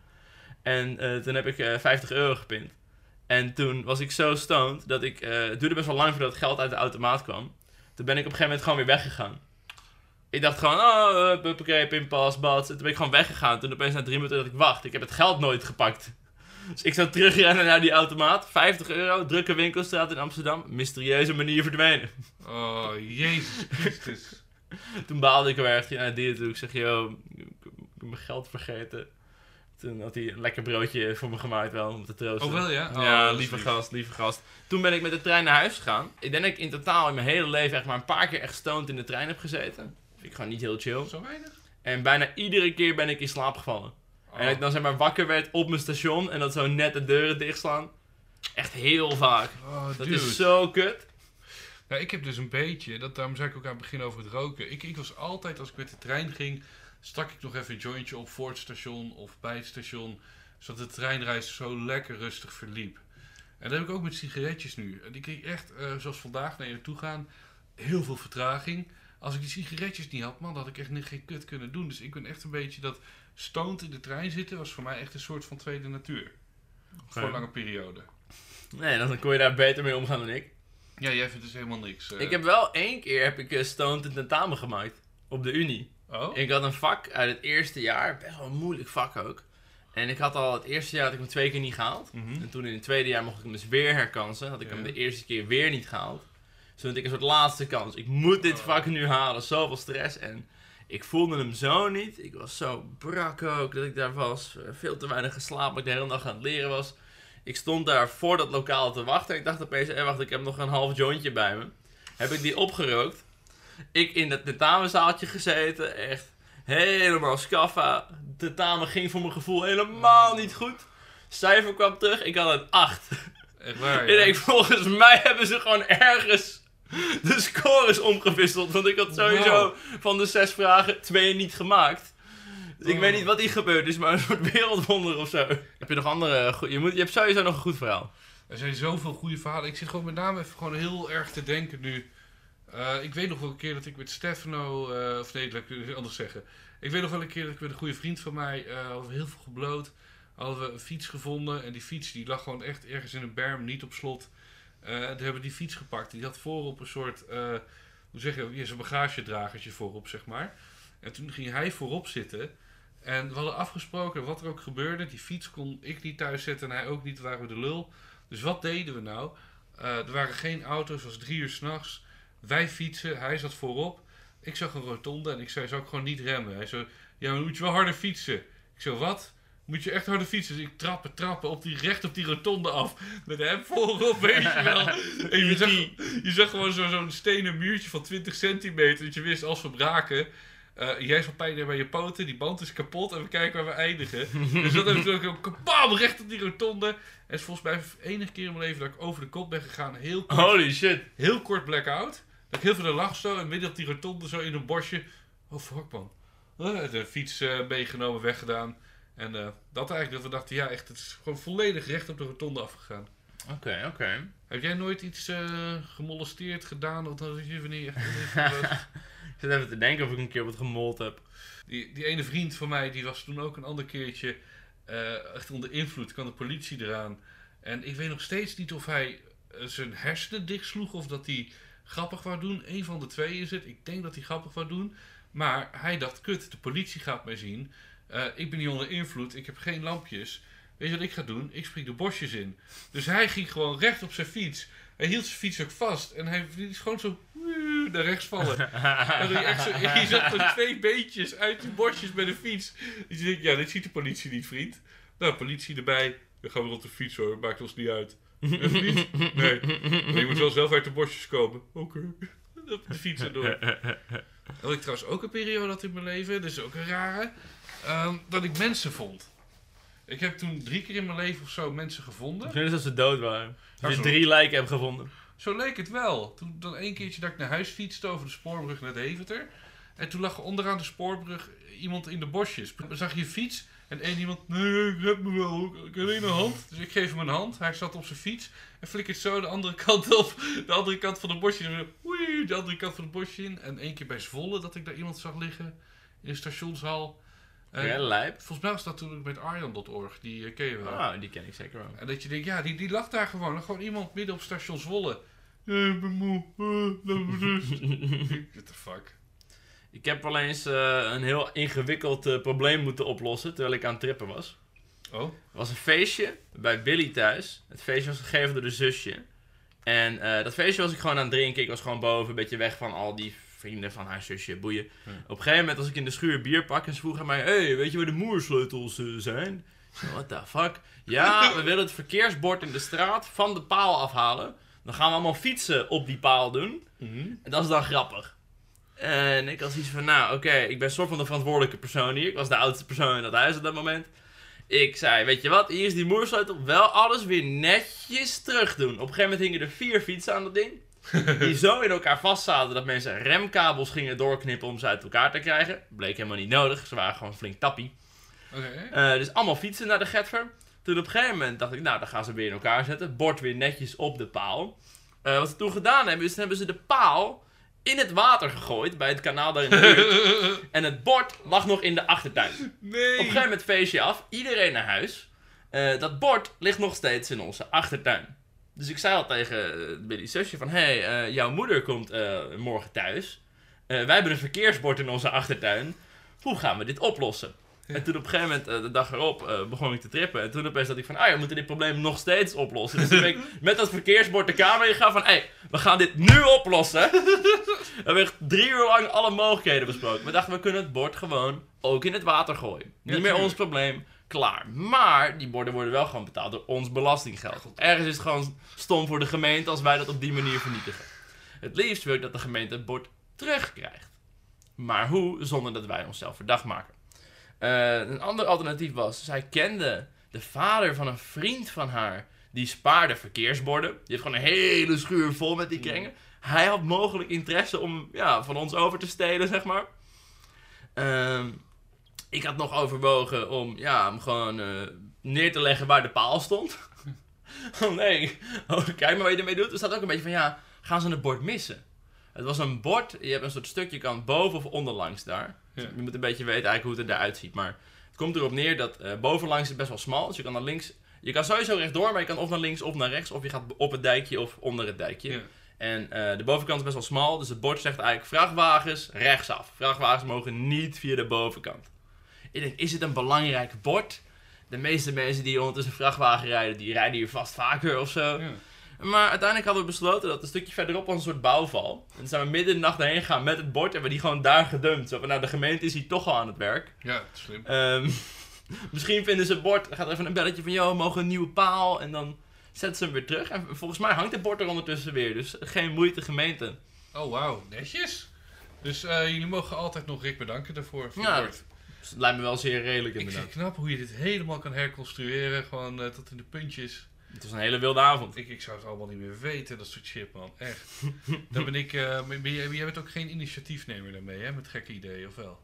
En eh, toen heb ik eh 50 euro gepind. En toen was ik zo stoned dat ik... eh, het duurde best wel lang voordat het geld uit de automaat kwam. Toen ben ik op een gegeven moment gewoon weer weggegaan. Ik dacht gewoon, oh, uh, oké, pinpas, bad. Toen ben ik gewoon weggegaan. Toen opeens na drie minuten dat ik wacht. Ik heb het geld nooit gepakt. Dus ik zou terugrennen naar die automaat. 50 euro, drukke winkelstraat in Amsterdam. Mysterieuze manier verdwenen. Oh, jezus Christus. Toen baalde ik er erg naar die toe. Ik zeg, yo, ik heb mijn geld vergeten. Toen had hij een lekker broodje voor me gemaakt wel, om te troosten. Oh, wel ja? Oh, ja, is lieve lief. gast, lieve gast. Toen ben ik met de trein naar huis gegaan. Ik denk dat ik in totaal in mijn hele leven echt maar een paar keer echt stoned in de trein heb gezeten. Vind ik gewoon niet heel chill. Zo weinig? En bijna iedere keer ben ik in slaap gevallen. En dat ik dan zeg maar wakker werd op mijn station en dat zo net de deuren dichtslaan. Echt heel vaak. Oh, Dat dude. is zo kut. Nou, ik heb dus een beetje, dat, daarom zei ik ook aan het begin over het roken. Ik, ik was altijd, als ik met de trein ging, stak ik nog even een jointje op voor het station of bij het station. Zodat de treinreis zo lekker rustig verliep. En dat heb ik ook met sigaretjes nu. En die kreeg echt, eh, zoals vandaag naar je naartoe gaan, heel veel vertraging. Als ik die sigaretjes niet had, man, dan had ik echt geen kut kunnen doen. Dus ik ben echt een beetje dat stoned in de trein zitten, was voor mij echt een soort van tweede natuur. Voor een lange periode. Nee, dan kon je daar beter mee omgaan dan ik. Ja, jij vindt dus helemaal niks. eh. Ik heb wel één keer heb ik eh, stoned een tentamen gemaakt. Op de Unie. Oh? Ik had een vak uit het eerste jaar, best wel een moeilijk vak ook. En ik had al het eerste jaar had ik hem twee keer niet gehaald. Mhm. En toen in het tweede jaar mocht ik hem dus weer herkansen. Had ik Ja. hem de eerste keer weer niet gehaald. Dus toen had ik een soort laatste kans. Ik moet dit Oh. vak nu halen. Zoveel stress. En ik voelde hem zo niet. Ik was zo brak ook dat ik daar was. Veel te weinig geslapen. Dat ik de hele dag aan het leren was. Ik stond daar voor dat lokaal te wachten. Ik dacht opeens, eh, wacht, ik heb nog een half jointje bij me. Heb ik die opgerookt. Ik in dat tentamenzaaltje gezeten. Echt helemaal scaffa. Tentamen ging voor mijn gevoel helemaal niet goed. Cijfer kwam terug. Ik had een 8. Echt waar, Ik denk, volgens mij hebben ze gewoon ergens de scores omgewisseld. Want ik had sowieso Wow. van de zes vragen twee niet gemaakt. Dus ik Oh. weet niet wat hier gebeurd is, maar een soort wereldwonder of zo. Heb je nog andere... goe- Je, moet, je hebt sowieso nog een goed verhaal. Er zijn zoveel goede verhalen. Ik zit gewoon met name even gewoon heel erg te denken nu. Eh, ik weet nog wel een keer dat ik met Stefano, eh, of nee, laat ik het anders zeggen. Ik weet nog wel een keer dat ik met een goede vriend van mij, eh hadden we heel veel gebloot. Hadden we een fiets gevonden en die fiets die lag gewoon echt ergens in een berm, niet op slot. Toen hebben we die fiets gepakt. Die had voorop een soort, hoe zeg je, zo'n bagagedragertje voorop, zeg maar. En toen ging hij voorop zitten. En we hadden afgesproken, wat er ook gebeurde, die fiets kon ik niet thuis zetten en hij ook niet, waren we de lul. Dus wat deden we nou? Er waren geen auto's, het was drie uur s'nachts. Wij fietsen, hij zat voorop. Ik zag een rotonde en ik zei, zou ik gewoon niet remmen? Hij zei, ja, maar moet je wel harder fietsen. Ik zei, wat? Moet je echt harder fietsen? Dus ik trappen, trappen, op die, recht op die rotonde af. Met hem voorop, weet je wel. En je zag, je zag gewoon zo- zo'n stenen muurtje van 20 centimeter. Dat je wist, als we braken... eh, jij zal pijn hebben bij je poten, die band is kapot en we kijken waar we eindigen. dus dat heb ik een kabam recht op die rotonde. En het is volgens mij de enige keer in mijn leven dat ik over de kop ben gegaan. Heel kort, Holy shit. heel kort blackout. Dat ik heel veel de lag zo en midden op die rotonde zo in een bosje. Oh fuck man. Eh, De fiets eh, meegenomen, weggedaan. En eh, dat eigenlijk dat we dachten, ja echt, het is gewoon volledig recht op de rotonde afgegaan. Oké, oké. Heb jij nooit iets eh, gemolesteerd gedaan? Of dat je wanneer? Ik zit even te denken of ik een keer wat gemold heb. Die, die ene vriend van mij, die was toen ook een ander keertje. Eh, echt onder invloed kwam de politie eraan. En ik weet nog steeds niet of hij eh, zijn hersenen dichtsloeg of dat hij grappig wou doen. Eén van de twee is het. Ik denk dat hij grappig wou doen. Maar hij dacht, kut, de politie gaat mij zien. Eh, ik ben niet onder invloed, ik heb geen lampjes. Weet je wat ik ga doen? Ik spring de bosjes in. Dus hij ging gewoon recht op zijn fiets. Hij hield zijn fiets ook vast. En hij liet gewoon zo naar rechts vallen. en je, echt zo, je zag er twee beetjes uit de bosjes met een fiets. Dus ja, dit ziet de politie niet, vriend. Nou, politie erbij. Dan gaan we op de fiets hoor, maakt ons niet uit. Even niet? Nee. Maar je moet wel zelf uit de bosjes komen. Oké. Op de fiets erdoor. Had ik trouwens ook een periode had in mijn leven, dat is ook een rare, ehm, dat ik mensen vond. Ik heb toen drie keer in mijn leven of zo mensen gevonden. Ik vind het dat ze dood waren. Dat je drie lijken hebt gevonden. Zo leek het wel. Toen dan één keertje dat ik naar huis fietste over de spoorbrug naar Deventer. En toen lag er onderaan de spoorbrug iemand in de bosjes. Dan zag je fiets en één iemand, nee, ik red me wel, ik heb alleen een hand. Dus ik geef hem een hand. Hij zat op zijn fiets en flikkert zo de andere kant op. De andere kant van de bosje. En Oei, de andere kant van het bosje in. En één keer bij Zwolle dat ik daar iemand zag liggen in de stationshal. En Ja, lijp. Volgens mij was dat toen met Arjan.org, die eh, ken je wel. Oh, die ken ik zeker wel. En dat je denkt, ja, die, die lag daar gewoon. Gewoon iemand midden op station Zwolle. Ja, ik ben moe. Laat me rust. What the fuck? Ik heb wel eens eh, een heel ingewikkeld eh, probleem moeten oplossen terwijl ik aan het trippen was. Oh? Er was een feestje bij Billy thuis. Het feestje was gegeven door de zusje. En eh, dat feestje was ik gewoon aan het drinken. Ik was gewoon boven, een beetje weg van al die vrienden van haar zusje, boeien. Ja. Op een gegeven moment was ik in de schuur bier pak en ze vroeg aan mij... hey, weet je waar de moersleutels zijn? Ik zei, what the fuck? Ja, we willen het verkeersbord in de straat van de paal afhalen. Dan gaan we allemaal fietsen op die paal doen. En dat is dan grappig. En ik had zoiets van, nou oké, ik ben soort van de verantwoordelijke persoon hier. Ik was de oudste persoon in dat huis op dat moment. Ik zei, weet je wat, hier is die moersleutel. Wel alles weer netjes terug doen. Op een gegeven moment hingen er vier fietsen aan dat ding. Die zo in elkaar vast zaten dat mensen remkabels gingen doorknippen om ze uit elkaar te krijgen. Bleek helemaal niet nodig, ze waren gewoon flink tappie. Eh, dus allemaal fietsen naar de Getver. Toen op een gegeven moment dacht ik, nou, dan gaan ze weer in elkaar zetten. Bord weer netjes op de paal. Eh, wat ze toen gedaan hebben, is toen hebben ze de paal in het water gegooid bij het kanaal daar in de buurt. en het bord lag nog in de achtertuin. nee. Op een gegeven moment feestje af, iedereen naar huis. Eh, dat bord ligt nog steeds in onze achtertuin. Dus ik zei al tegen uh, Billy's zusje van... Hé, hey, eh, jouw moeder komt eh, morgen thuis. Eh, wij hebben een verkeersbord in onze achtertuin. Hoe gaan we dit oplossen? En toen op een gegeven moment, eh, de dag erop, eh, begon ik te trippen. En toen opeens dat ik van, ah ja, we moeten dit probleem nog steeds oplossen. Dus toen ben ik met dat verkeersbord de kamer ingegaan van, hé, hey, we gaan dit nu oplossen. we hebben echt drie uur lang alle mogelijkheden besproken. We dachten, we kunnen het bord gewoon ook in het water gooien. Ja, Niet meer ons probleem, klaar. Maar die borden worden wel gewoon betaald door ons belastinggeld. Ergens is het gewoon stom voor de gemeente als wij dat op die manier vernietigen. Het liefst wil ik dat de gemeente het bord terugkrijgt. Maar hoe? Zonder dat wij onszelf verdacht maken. Eh, een ander alternatief was, zij kende de vader van een vriend van haar. Die spaarde verkeersborden. Die heeft gewoon een hele schuur vol met die kringen. Hij had mogelijk interesse om ja, van ons over te stelen, zeg maar. Ehm, ik had nog overwogen om ja, hem gewoon eh, neer te leggen waar de paal stond. oh nee, oh, kijk maar wat je ermee doet. Er staat ook een beetje van, ja, gaan ze het bord missen? Het was een bord, je hebt een soort stukje kan boven of onderlangs daar. Ja. Je moet een beetje weten eigenlijk hoe het eruit ziet. Maar het komt erop neer dat eh, bovenlangs is het best wel smal. Dus je kan naar links, je kan sowieso rechtdoor, maar je kan of naar links of naar rechts. Of je gaat op het dijkje of onder het dijkje. Ja. En eh, de bovenkant is best wel smal, dus het bord zegt eigenlijk vrachtwagens rechtsaf. Vrachtwagens mogen niet via de bovenkant. Ik denk, is het een belangrijk bord? De meeste mensen die ondertussen vrachtwagen rijden, die rijden hier vast vaker of zo. Ja. Maar uiteindelijk hadden we besloten dat een stukje verderop was een soort bouwval. En toen zijn we midden in de nacht heen gegaan met het bord en we die gewoon daar gedumpt. Zo van, nou de gemeente is hier toch al aan het werk. ja, slim. Ehm, misschien vinden ze het bord, gaat even een belletje van, joh, we mogen een nieuwe paal. En dan zetten ze hem weer terug. En volgens mij hangt het bord er ondertussen weer, dus geen moeite gemeente. Oh, wauw. Netjes. Dus eh, jullie mogen altijd nog Rick bedanken daarvoor. voor Ja, het lijkt me wel zeer redelijk Ik vind inderdaad. het knap hoe je dit helemaal kan herconstrueren. Gewoon eh, tot in de puntjes. Het was een hele wilde avond. Ik, ik zou het allemaal niet meer weten, dat soort shit, man. Echt. Dan ben ik... eh, ben jij, jij bent ook geen initiatiefnemer daarmee, hè? Met gekke ideeën, of wel?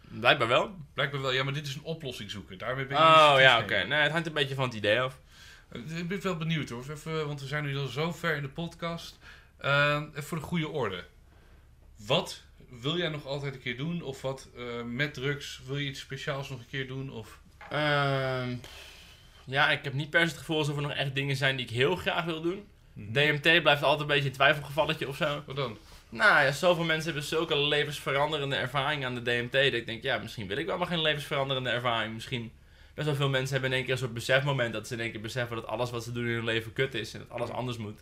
Blijkbaar wel. Blijkbaar wel. Ja, maar dit is een oplossing zoeken. Daarmee ben je Oh ja, oké. Nee, het hangt een beetje van het idee af. Eh, Ik ben wel benieuwd hoor. Even, want we zijn nu al zo ver in de podcast. Eh, even voor de goede orde. Wat wil jij nog altijd een keer doen? Of wat eh, met drugs? Wil je iets speciaals nog een keer doen? Of... Ehm, ja, ik heb niet per se het gevoel alsof er nog echt dingen zijn die ik heel graag wil doen. Mhm. DMT blijft altijd een beetje een twijfelgevalletje of zo. Wat dan? Nou ja, zoveel mensen hebben zulke levensveranderende ervaring aan de DMT. Dat ik denk, ja, misschien wil ik wel maar geen levensveranderende ervaring. Misschien best wel veel mensen hebben in één keer een soort besefmoment. Dat ze in één keer beseffen dat alles wat ze doen in hun leven kut is. En dat alles anders moet.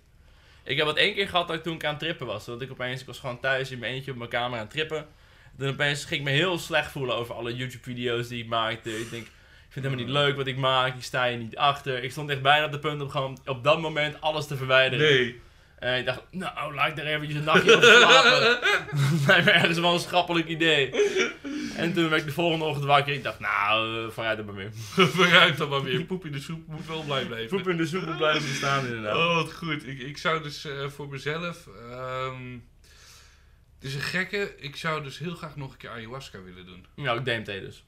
Ik heb het één keer gehad dat ik toen ik aan het trippen was. Dat ik opeens, ik was gewoon thuis in mijn eentje op mijn kamer aan het trippen. Dan opeens ging ik me heel slecht voelen over alle YouTube-video's die ik maakte. Ik denk, vind het helemaal niet leuk wat ik maak. Ik sta hier niet achter. Ik stond echt bijna op de punt om gewoon op dat moment alles te verwijderen. Nee. En ik dacht, nou, laat ik daar eventjes een nachtje op slapen. Dat lijkt me ergens wel een schappelijk idee. En toen werd ik de volgende ochtend wakker. Ik dacht, nou, uh, vooruit er maar weer. Vooruit dan maar weer. Poep in de soep moet wel blij blijven. Poep in de soep moet blijven bestaan inderdaad. Oh, wat goed. Ik, ik zou dus eh, voor mezelf... ehm, het is een gekke. Ik zou dus heel graag nog een keer ayahuasca willen doen. Ja, ook DMT dus.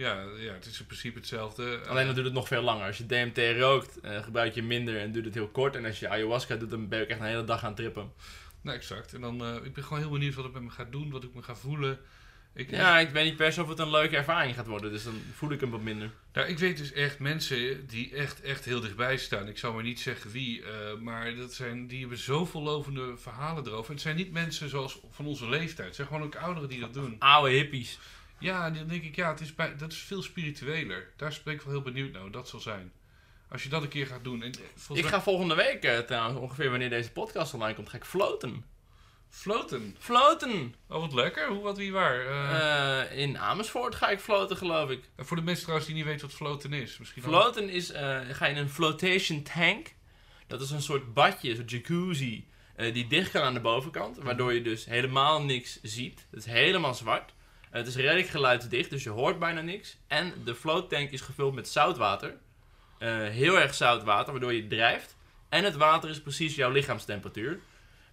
Ja, ja het is in principe hetzelfde. Alleen dan duurt het nog veel langer. Als je DMT rookt, eh, gebruik je minder en duurt het heel kort. En als je ayahuasca doet, dan ben je ook echt een hele dag aan trippen. Nou, exact. En dan, eh, ik ben gewoon heel benieuwd wat het met me gaat doen, wat ik me ga voelen. Ik, Ja, ik weet niet per se of het een leuke ervaring gaat worden. Dus dan voel ik hem wat minder. Nou, ik weet dus echt mensen die echt, echt heel dichtbij staan. Ik zal maar niet zeggen wie, eh, maar dat zijn, die hebben zoveel lovende verhalen erover. Het zijn niet mensen zoals van onze leeftijd. Het zijn gewoon ook ouderen die dat doen. Oude hippies. Ja, en dan denk ik, ja, het is bij, dat is veel spiritueler. Daar ben ik wel heel benieuwd naar hoe dat zal zijn. Als je dat een keer gaat doen. En, eh, Ik ga volgende week eh, trouwens, ongeveer wanneer deze podcast online komt, ga ik floten. Floten. Floten! Oh, wat lekker. Hoe, wat, wie, waar. Eh, in Amersfoort ga ik floten, geloof ik. voor de mensen trouwens die niet weten wat floten is. Misschien al- Floten is, ga je in een flotation tank. Dat is een soort badje, een soort jacuzzi, die dicht kan aan de bovenkant. Waardoor je dus helemaal niks ziet. Het is helemaal zwart. Het is redelijk geluidsdicht, dus je hoort bijna niks. En de float tank is gevuld met zoutwater. Eh, heel erg zout water, waardoor je drijft. En het water is precies jouw lichaamstemperatuur.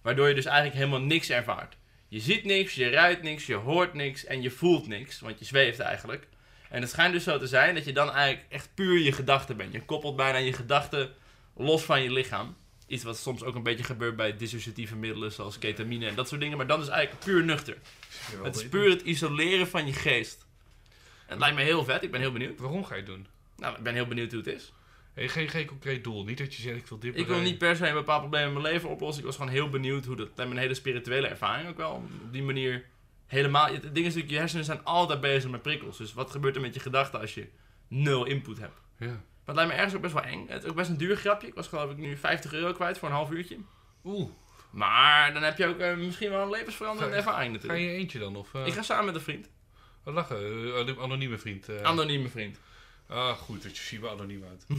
Waardoor je dus eigenlijk helemaal niks ervaart. Je ziet niks, je ruikt niks, je hoort niks en je voelt niks. Want je zweeft eigenlijk. En het schijnt dus zo te zijn dat je dan eigenlijk echt puur je gedachten bent. Je koppelt bijna je gedachten los van je lichaam. Iets wat soms ook een beetje gebeurt bij dissociatieve middelen zoals ketamine en dat soort dingen. Maar dan is eigenlijk puur nuchter. Ja, Het is puur het isoleren van je geest. En het lijkt me heel vet, ik ben heel benieuwd. Waarom ga je het doen? Nou, ik ben heel benieuwd hoe het is. Hey, geen, geen concreet doel. Niet dat je zegt, ik wil dit Ik wil niet per se een bepaald probleem in mijn leven oplossen. Ik was gewoon heel benieuwd hoe dat... Me een hele spirituele ervaring ook wel. Op die manier helemaal... Het ding is natuurlijk, je hersenen zijn altijd bezig met prikkels. Dus wat gebeurt er met je gedachten als je nul input hebt? Ja. Maar het lijkt me ergens ook best wel eng. Het is ook best een duur grapje. Ik was geloof ik nu 50 euro kwijt voor een half uurtje. Oeh, Maar dan heb je ook eh, misschien wel een levensveranderende Ga- ervaring ga natuurlijk. je eentje dan? Of, eh, Ik ga samen met een vriend. Wat lachen? Eh, anoniem- anonieme vriend. eh. Anonieme vriend. Ah, goed, dat je ziet er anoniem uit.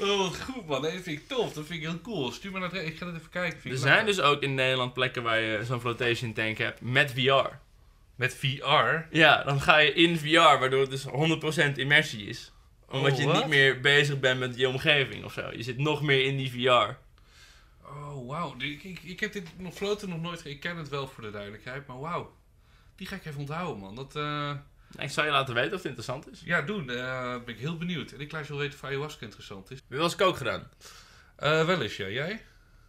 oh, wat goed man. Nee, dat vind ik tof. Dat vind ik heel cool. Stuur maar naar het... Ik ga dat even kijken. Vind Er zijn dus ook in Nederland plekken waar je zo'n flotation tank hebt met VR. Met VR? Ja, dan ga je in VR, waardoor het dus 100% immersie is. Omdat Oh, je wat? niet meer bezig bent met je omgeving of zo. Je zit nog meer in die VR. Oh, wauw. Ik, ik, ik heb dit nog floten nog nooit... Ik ken het wel voor de duidelijkheid, maar wauw. Die ga ik even onthouden, man. Dat, eh, Ik zal je laten weten of het interessant is. ja, doen. Eh ben ik heel benieuwd. En ik laat je wel weten of ayahuasca interessant is. Heb je wel eens kook gedaan? Eh, wel eens, ja. Jij?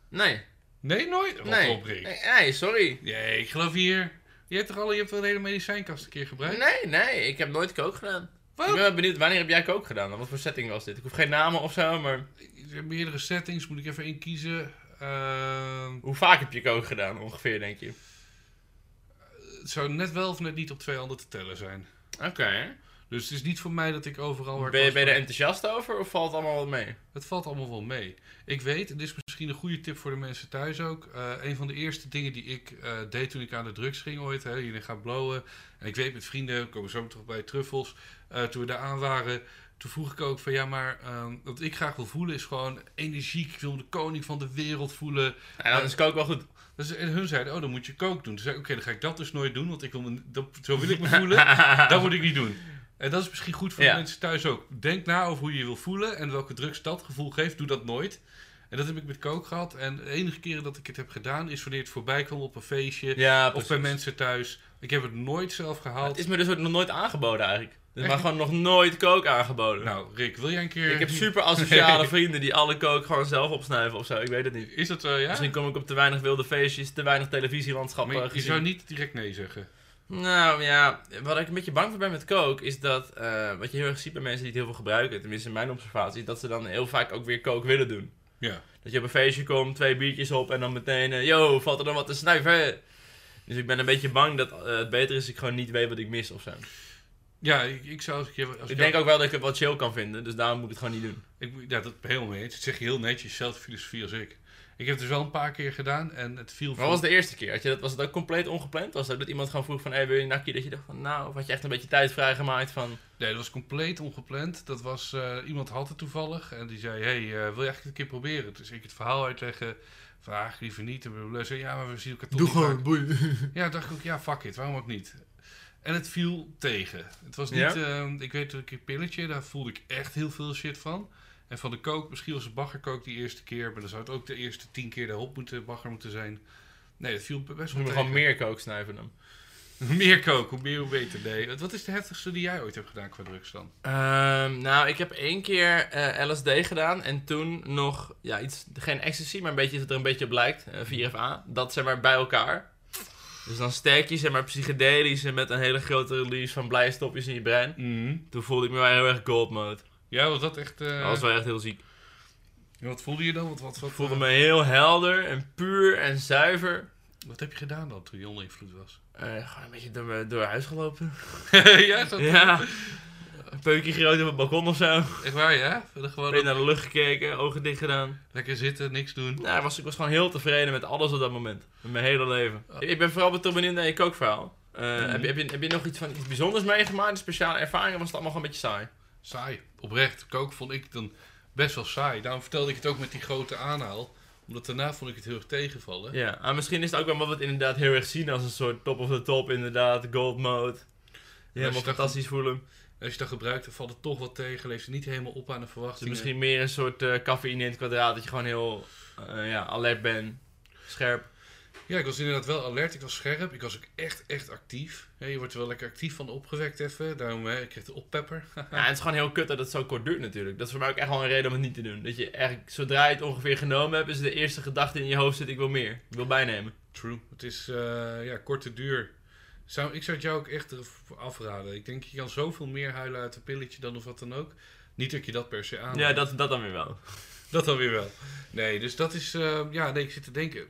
Nee. Nee, nooit? Nee. Rick. nee. Nee, sorry. Nee, ik geloof hier... Je hebt toch al... Je hebt een hele medicijnkast een keer gebruikt? Nee, nee, ik heb nooit kook gedaan. Wat? Ik ben wel benieuwd, wanneer heb jij kook gedaan? Wat voor setting was dit? Ik hoef geen namen of zo, maar Er zijn meerdere settings. Moet ik even één kiezen. Ehm, hoe vaak heb je kook gedaan ongeveer, denk je? het zou net wel of net niet op twee handen te tellen zijn. Oké. Dus het is niet voor mij dat ik overal... Ben, je- ben je er enthousiast over of valt het allemaal wel mee? Het valt allemaal wel mee. Ik weet, en dit is misschien een goede tip voor de mensen thuis ook. eh, een van de eerste dingen die ik eh, deed toen ik aan de drugs ging ooit. Hè, jullie gaan blowen. En ik weet met vrienden, we komen zo terug bij truffels. eh, toen we daar aan waren, toen vroeg ik ook van ja, maar ehm, wat ik graag wil voelen is gewoon energiek. Ik wil de koning van de wereld voelen. En dan is kook wel goed. Dus, en hun zeiden, oh dan moet je kook doen. Toen zei ik, oké, dan ga ik dat dus nooit doen, want ik wil me, dat, zo wil ik me voelen. Dat moet ik niet doen. En dat is misschien goed voor Ja. de mensen thuis ook. Denk na over hoe je je wil voelen en welke drugs dat gevoel geeft. Doe dat nooit. En dat heb ik met kook gehad. En de enige keren dat ik het heb gedaan is wanneer het voorbij kwam op een feestje. Ja, of bij mensen thuis. Ik heb het nooit zelf gehaald. Het is me dus ook nog nooit aangeboden eigenlijk. Is Echt? maar gewoon nog nooit kook aangeboden. Nou, Rick, wil jij een keer... ik heb super asociale Nee. vrienden die alle kook gewoon zelf opsnuiven of zo. Ik weet het niet. Is dat zo, ja? Misschien kom ik op te weinig wilde feestjes, te weinig televisielandschap maar eh, je, zou niet direct nee zeggen. Nou ja, wat ik een beetje bang voor ben met coke is dat, eh, wat je heel erg ziet bij mensen die het heel veel gebruiken, tenminste in mijn observatie, is dat ze dan heel vaak ook weer coke willen doen. Ja. Dat je op een feestje komt, twee biertjes op en dan meteen, eh, yo, valt er dan wat te snuiven? Dus ik ben een beetje bang dat eh, het beter is ik gewoon niet weet wat ik mis of zo. Ja, ik, ik zou als ik, als Ik denk ook wel dat ik het wat chill kan vinden, dus daarom moet ik het gewoon niet doen. Ik, ja, dat ben ik helemaal mee eens. Dat zeg je heel netjes, dezelfde filosofie als ik. Ik heb het dus wel een paar keer gedaan en het viel Wat was de eerste keer? Had je dat, was het ook compleet ongepland? Was dat dat iemand gewoon vroeg van, hey, wil je een nakkie? Dat je dacht van, nou, of had je echt een beetje tijd vrijgemaakt van... Nee, dat was compleet ongepland. Dat was, eh, iemand had het toevallig en die zei, hey, eh, wil je eigenlijk een keer proberen? Dus ik het verhaal uitleggen, vraag liever niet. En we zei, ja, maar we zien elkaar toch niet vaak. boeien. Ja, dacht ik ook, ja, fuck it, waarom ook niet? En het viel tegen. Het was niet, Ja? eh, ik weet een keer pilletje, daar voelde ik echt heel veel shit van. En van de kook, misschien was het baggerkook die eerste keer, maar dan zou het ook de eerste tien keer de hop moeten, bagger moeten zijn. Nee, dat viel best We wel tegen. gewoon meer coke snuiven dan. meer kook, hoe meer hoe beter. Nee, wat- is de heftigste die jij ooit hebt gedaan qua drugs dan? Ehm, nou, ik heb één keer eh, LSD gedaan en toen nog, ja, iets, geen ecstasy, maar een beetje dat er een beetje op lijkt, eh 4FA. Dat zeg maar bij elkaar. Dus dan sterk je, zeg maar, psychedelische met een hele grote release van blije stopjes in je brein. Toen voelde ik me wel heel erg gold mode. Ja, was dat echt... eh, Dat was wel echt heel ziek. Wat voelde je dan? Wat, wat, wat, Ik voelde me heel helder en puur en zuiver. wat heb je gedaan dan toen je onder invloed was? Eh, gewoon een beetje door, door huis gelopen. ja, dat ja. Een peukje groot op het balkon of zo. echt waar, ja? Gewoon Weer naar de lucht gekeken, ogen dicht gedaan. lekker zitten, niks doen. Nou, ik was, ik was gewoon heel tevreden met alles op dat moment. Met mijn hele leven. Ik ben vooral toch benieuwd naar je kookverhaal. Eh, Mhm. heb, je, heb, je, heb je nog iets van iets bijzonders meegemaakt? Een speciale ervaring? Of was het allemaal gewoon een beetje saai? Saai. Oprecht. Koken vond ik dan best wel saai. Daarom vertelde ik het ook met die grote aanhaal. Omdat daarna vond ik het heel erg tegenvallen. Ja, ah, misschien is het ook wel wat we het inderdaad heel erg zien als een soort top of the top, inderdaad, gold mode. Helemaal fantastisch voelen. En als je dat gebruikt, dan valt het toch wat tegen. Leeft het niet helemaal op aan de is verwachtingen. misschien meer een soort eh cafeïne in het kwadraat, dat je gewoon heel eh, ja, alert bent, scherp. Ja, ik was inderdaad wel alert. Ik was scherp. Ik was ook echt, echt actief. Ja, je wordt er wel lekker actief van opgewekt even. Daarom, hè, ik kreeg de oppepper. Ja, het is gewoon heel kut dat het zo kort duurt natuurlijk. Dat is voor mij ook echt wel een reden om het niet te doen. Dat je eigenlijk, zodra je het ongeveer genomen hebt, is de eerste gedachte in je hoofd zit, ik wil meer. Ik wil bijnemen. True. Het is eh, ja, korte duur. Zou, ik zou het jou ook echt afraden. Ik denk, je kan zoveel meer huilen uit een pilletje dan of wat dan ook. Niet dat je dat per se aan. Ja, dat, dat dan weer wel. Dat dan weer wel. Nee, dus dat is... eh, ja, nee, ik zit te denken...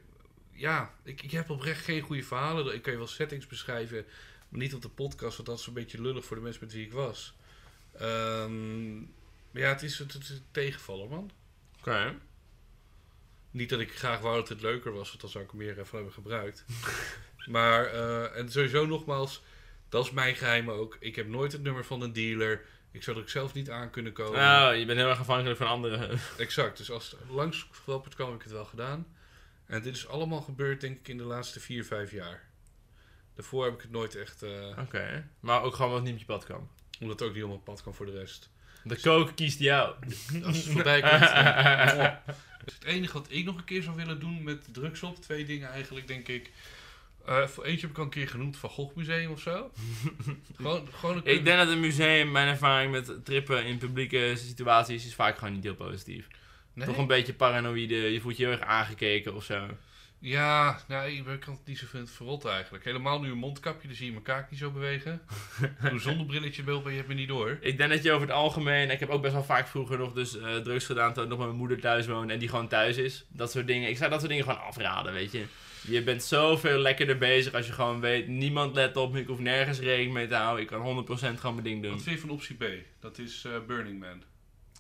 Ja, ik, ik heb oprecht geen goede verhalen. Ik kan je wel settings beschrijven, maar niet op de podcast, want dat is een beetje lullig voor de mensen met wie ik was. Ehm, maar ja, het is, het, het tegenvaller, man. Oké. Niet dat ik graag wou dat het leuker was, want dan zou ik er meer even hebben gebruikt. maar, eh, en sowieso nogmaals, dat is mijn geheim ook. Ik heb nooit het nummer van een dealer. Ik zou er ook zelf niet aan kunnen komen. Nou, je bent heel erg afhankelijk van anderen. Exact, dus als het langs kwam, heb ik het wel gedaan. En dit is allemaal gebeurd, denk ik, in de laatste 4, 5 jaar. Daarvoor heb ik het nooit echt, eh, Oké. Maar ook gewoon wat niet op je pad kan. omdat het ook niet op mijn pad kan voor de rest. De coke kiest jou. Als het voorbij komt. dan- Dus het enige wat ik nog een keer zou willen doen met drugs op, twee dingen eigenlijk, denk ik. Eh, voor eentje heb ik al een keer genoemd Van Gogh Museum of zo. gewoon, gewoon een Ik denk dat een museum, mijn ervaring met trippen in publieke situaties, is vaak gewoon niet heel positief. Nee? Toch een beetje paranoïde, je voelt je heel erg aangekeken of zo. Ja, nou, ik kan het niet zo veel verrot eigenlijk. Helemaal nu een mondkapje, dan zie je mijn kaak niet zo bewegen. Doe een zonnebrilletje beeld, maar je hebt me niet door. Ik denk dat je over het algemeen, ik heb ook best wel vaak vroeger nog dus eh, drugs gedaan toen ik nog met mijn moeder thuis woonde en die gewoon thuis is. Dat soort dingen. Ik zou dat soort dingen gewoon afraden, weet je. Je bent zoveel lekkerder bezig als je gewoon weet, niemand let op me, ik hoef nergens rekening mee te houden. Ik kan 100% gewoon mijn ding doen. Wat vind je van optie B? Dat is eh, Burning Man.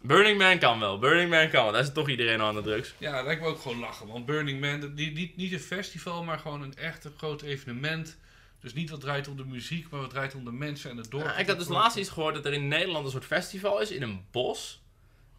Burning Man kan wel, Burning Man kan wel. Daar zit toch iedereen aan de drugs. Ja, dat lijkt me ook gewoon lachen. Want Burning Man, niet, niet, een festival, maar gewoon een echt groot evenement. Dus niet wat draait om de muziek, maar wat draait om de mensen en het dorp. Ja, ik had dus laatst iets gehoord dat er in Nederland een soort festival is in een bos.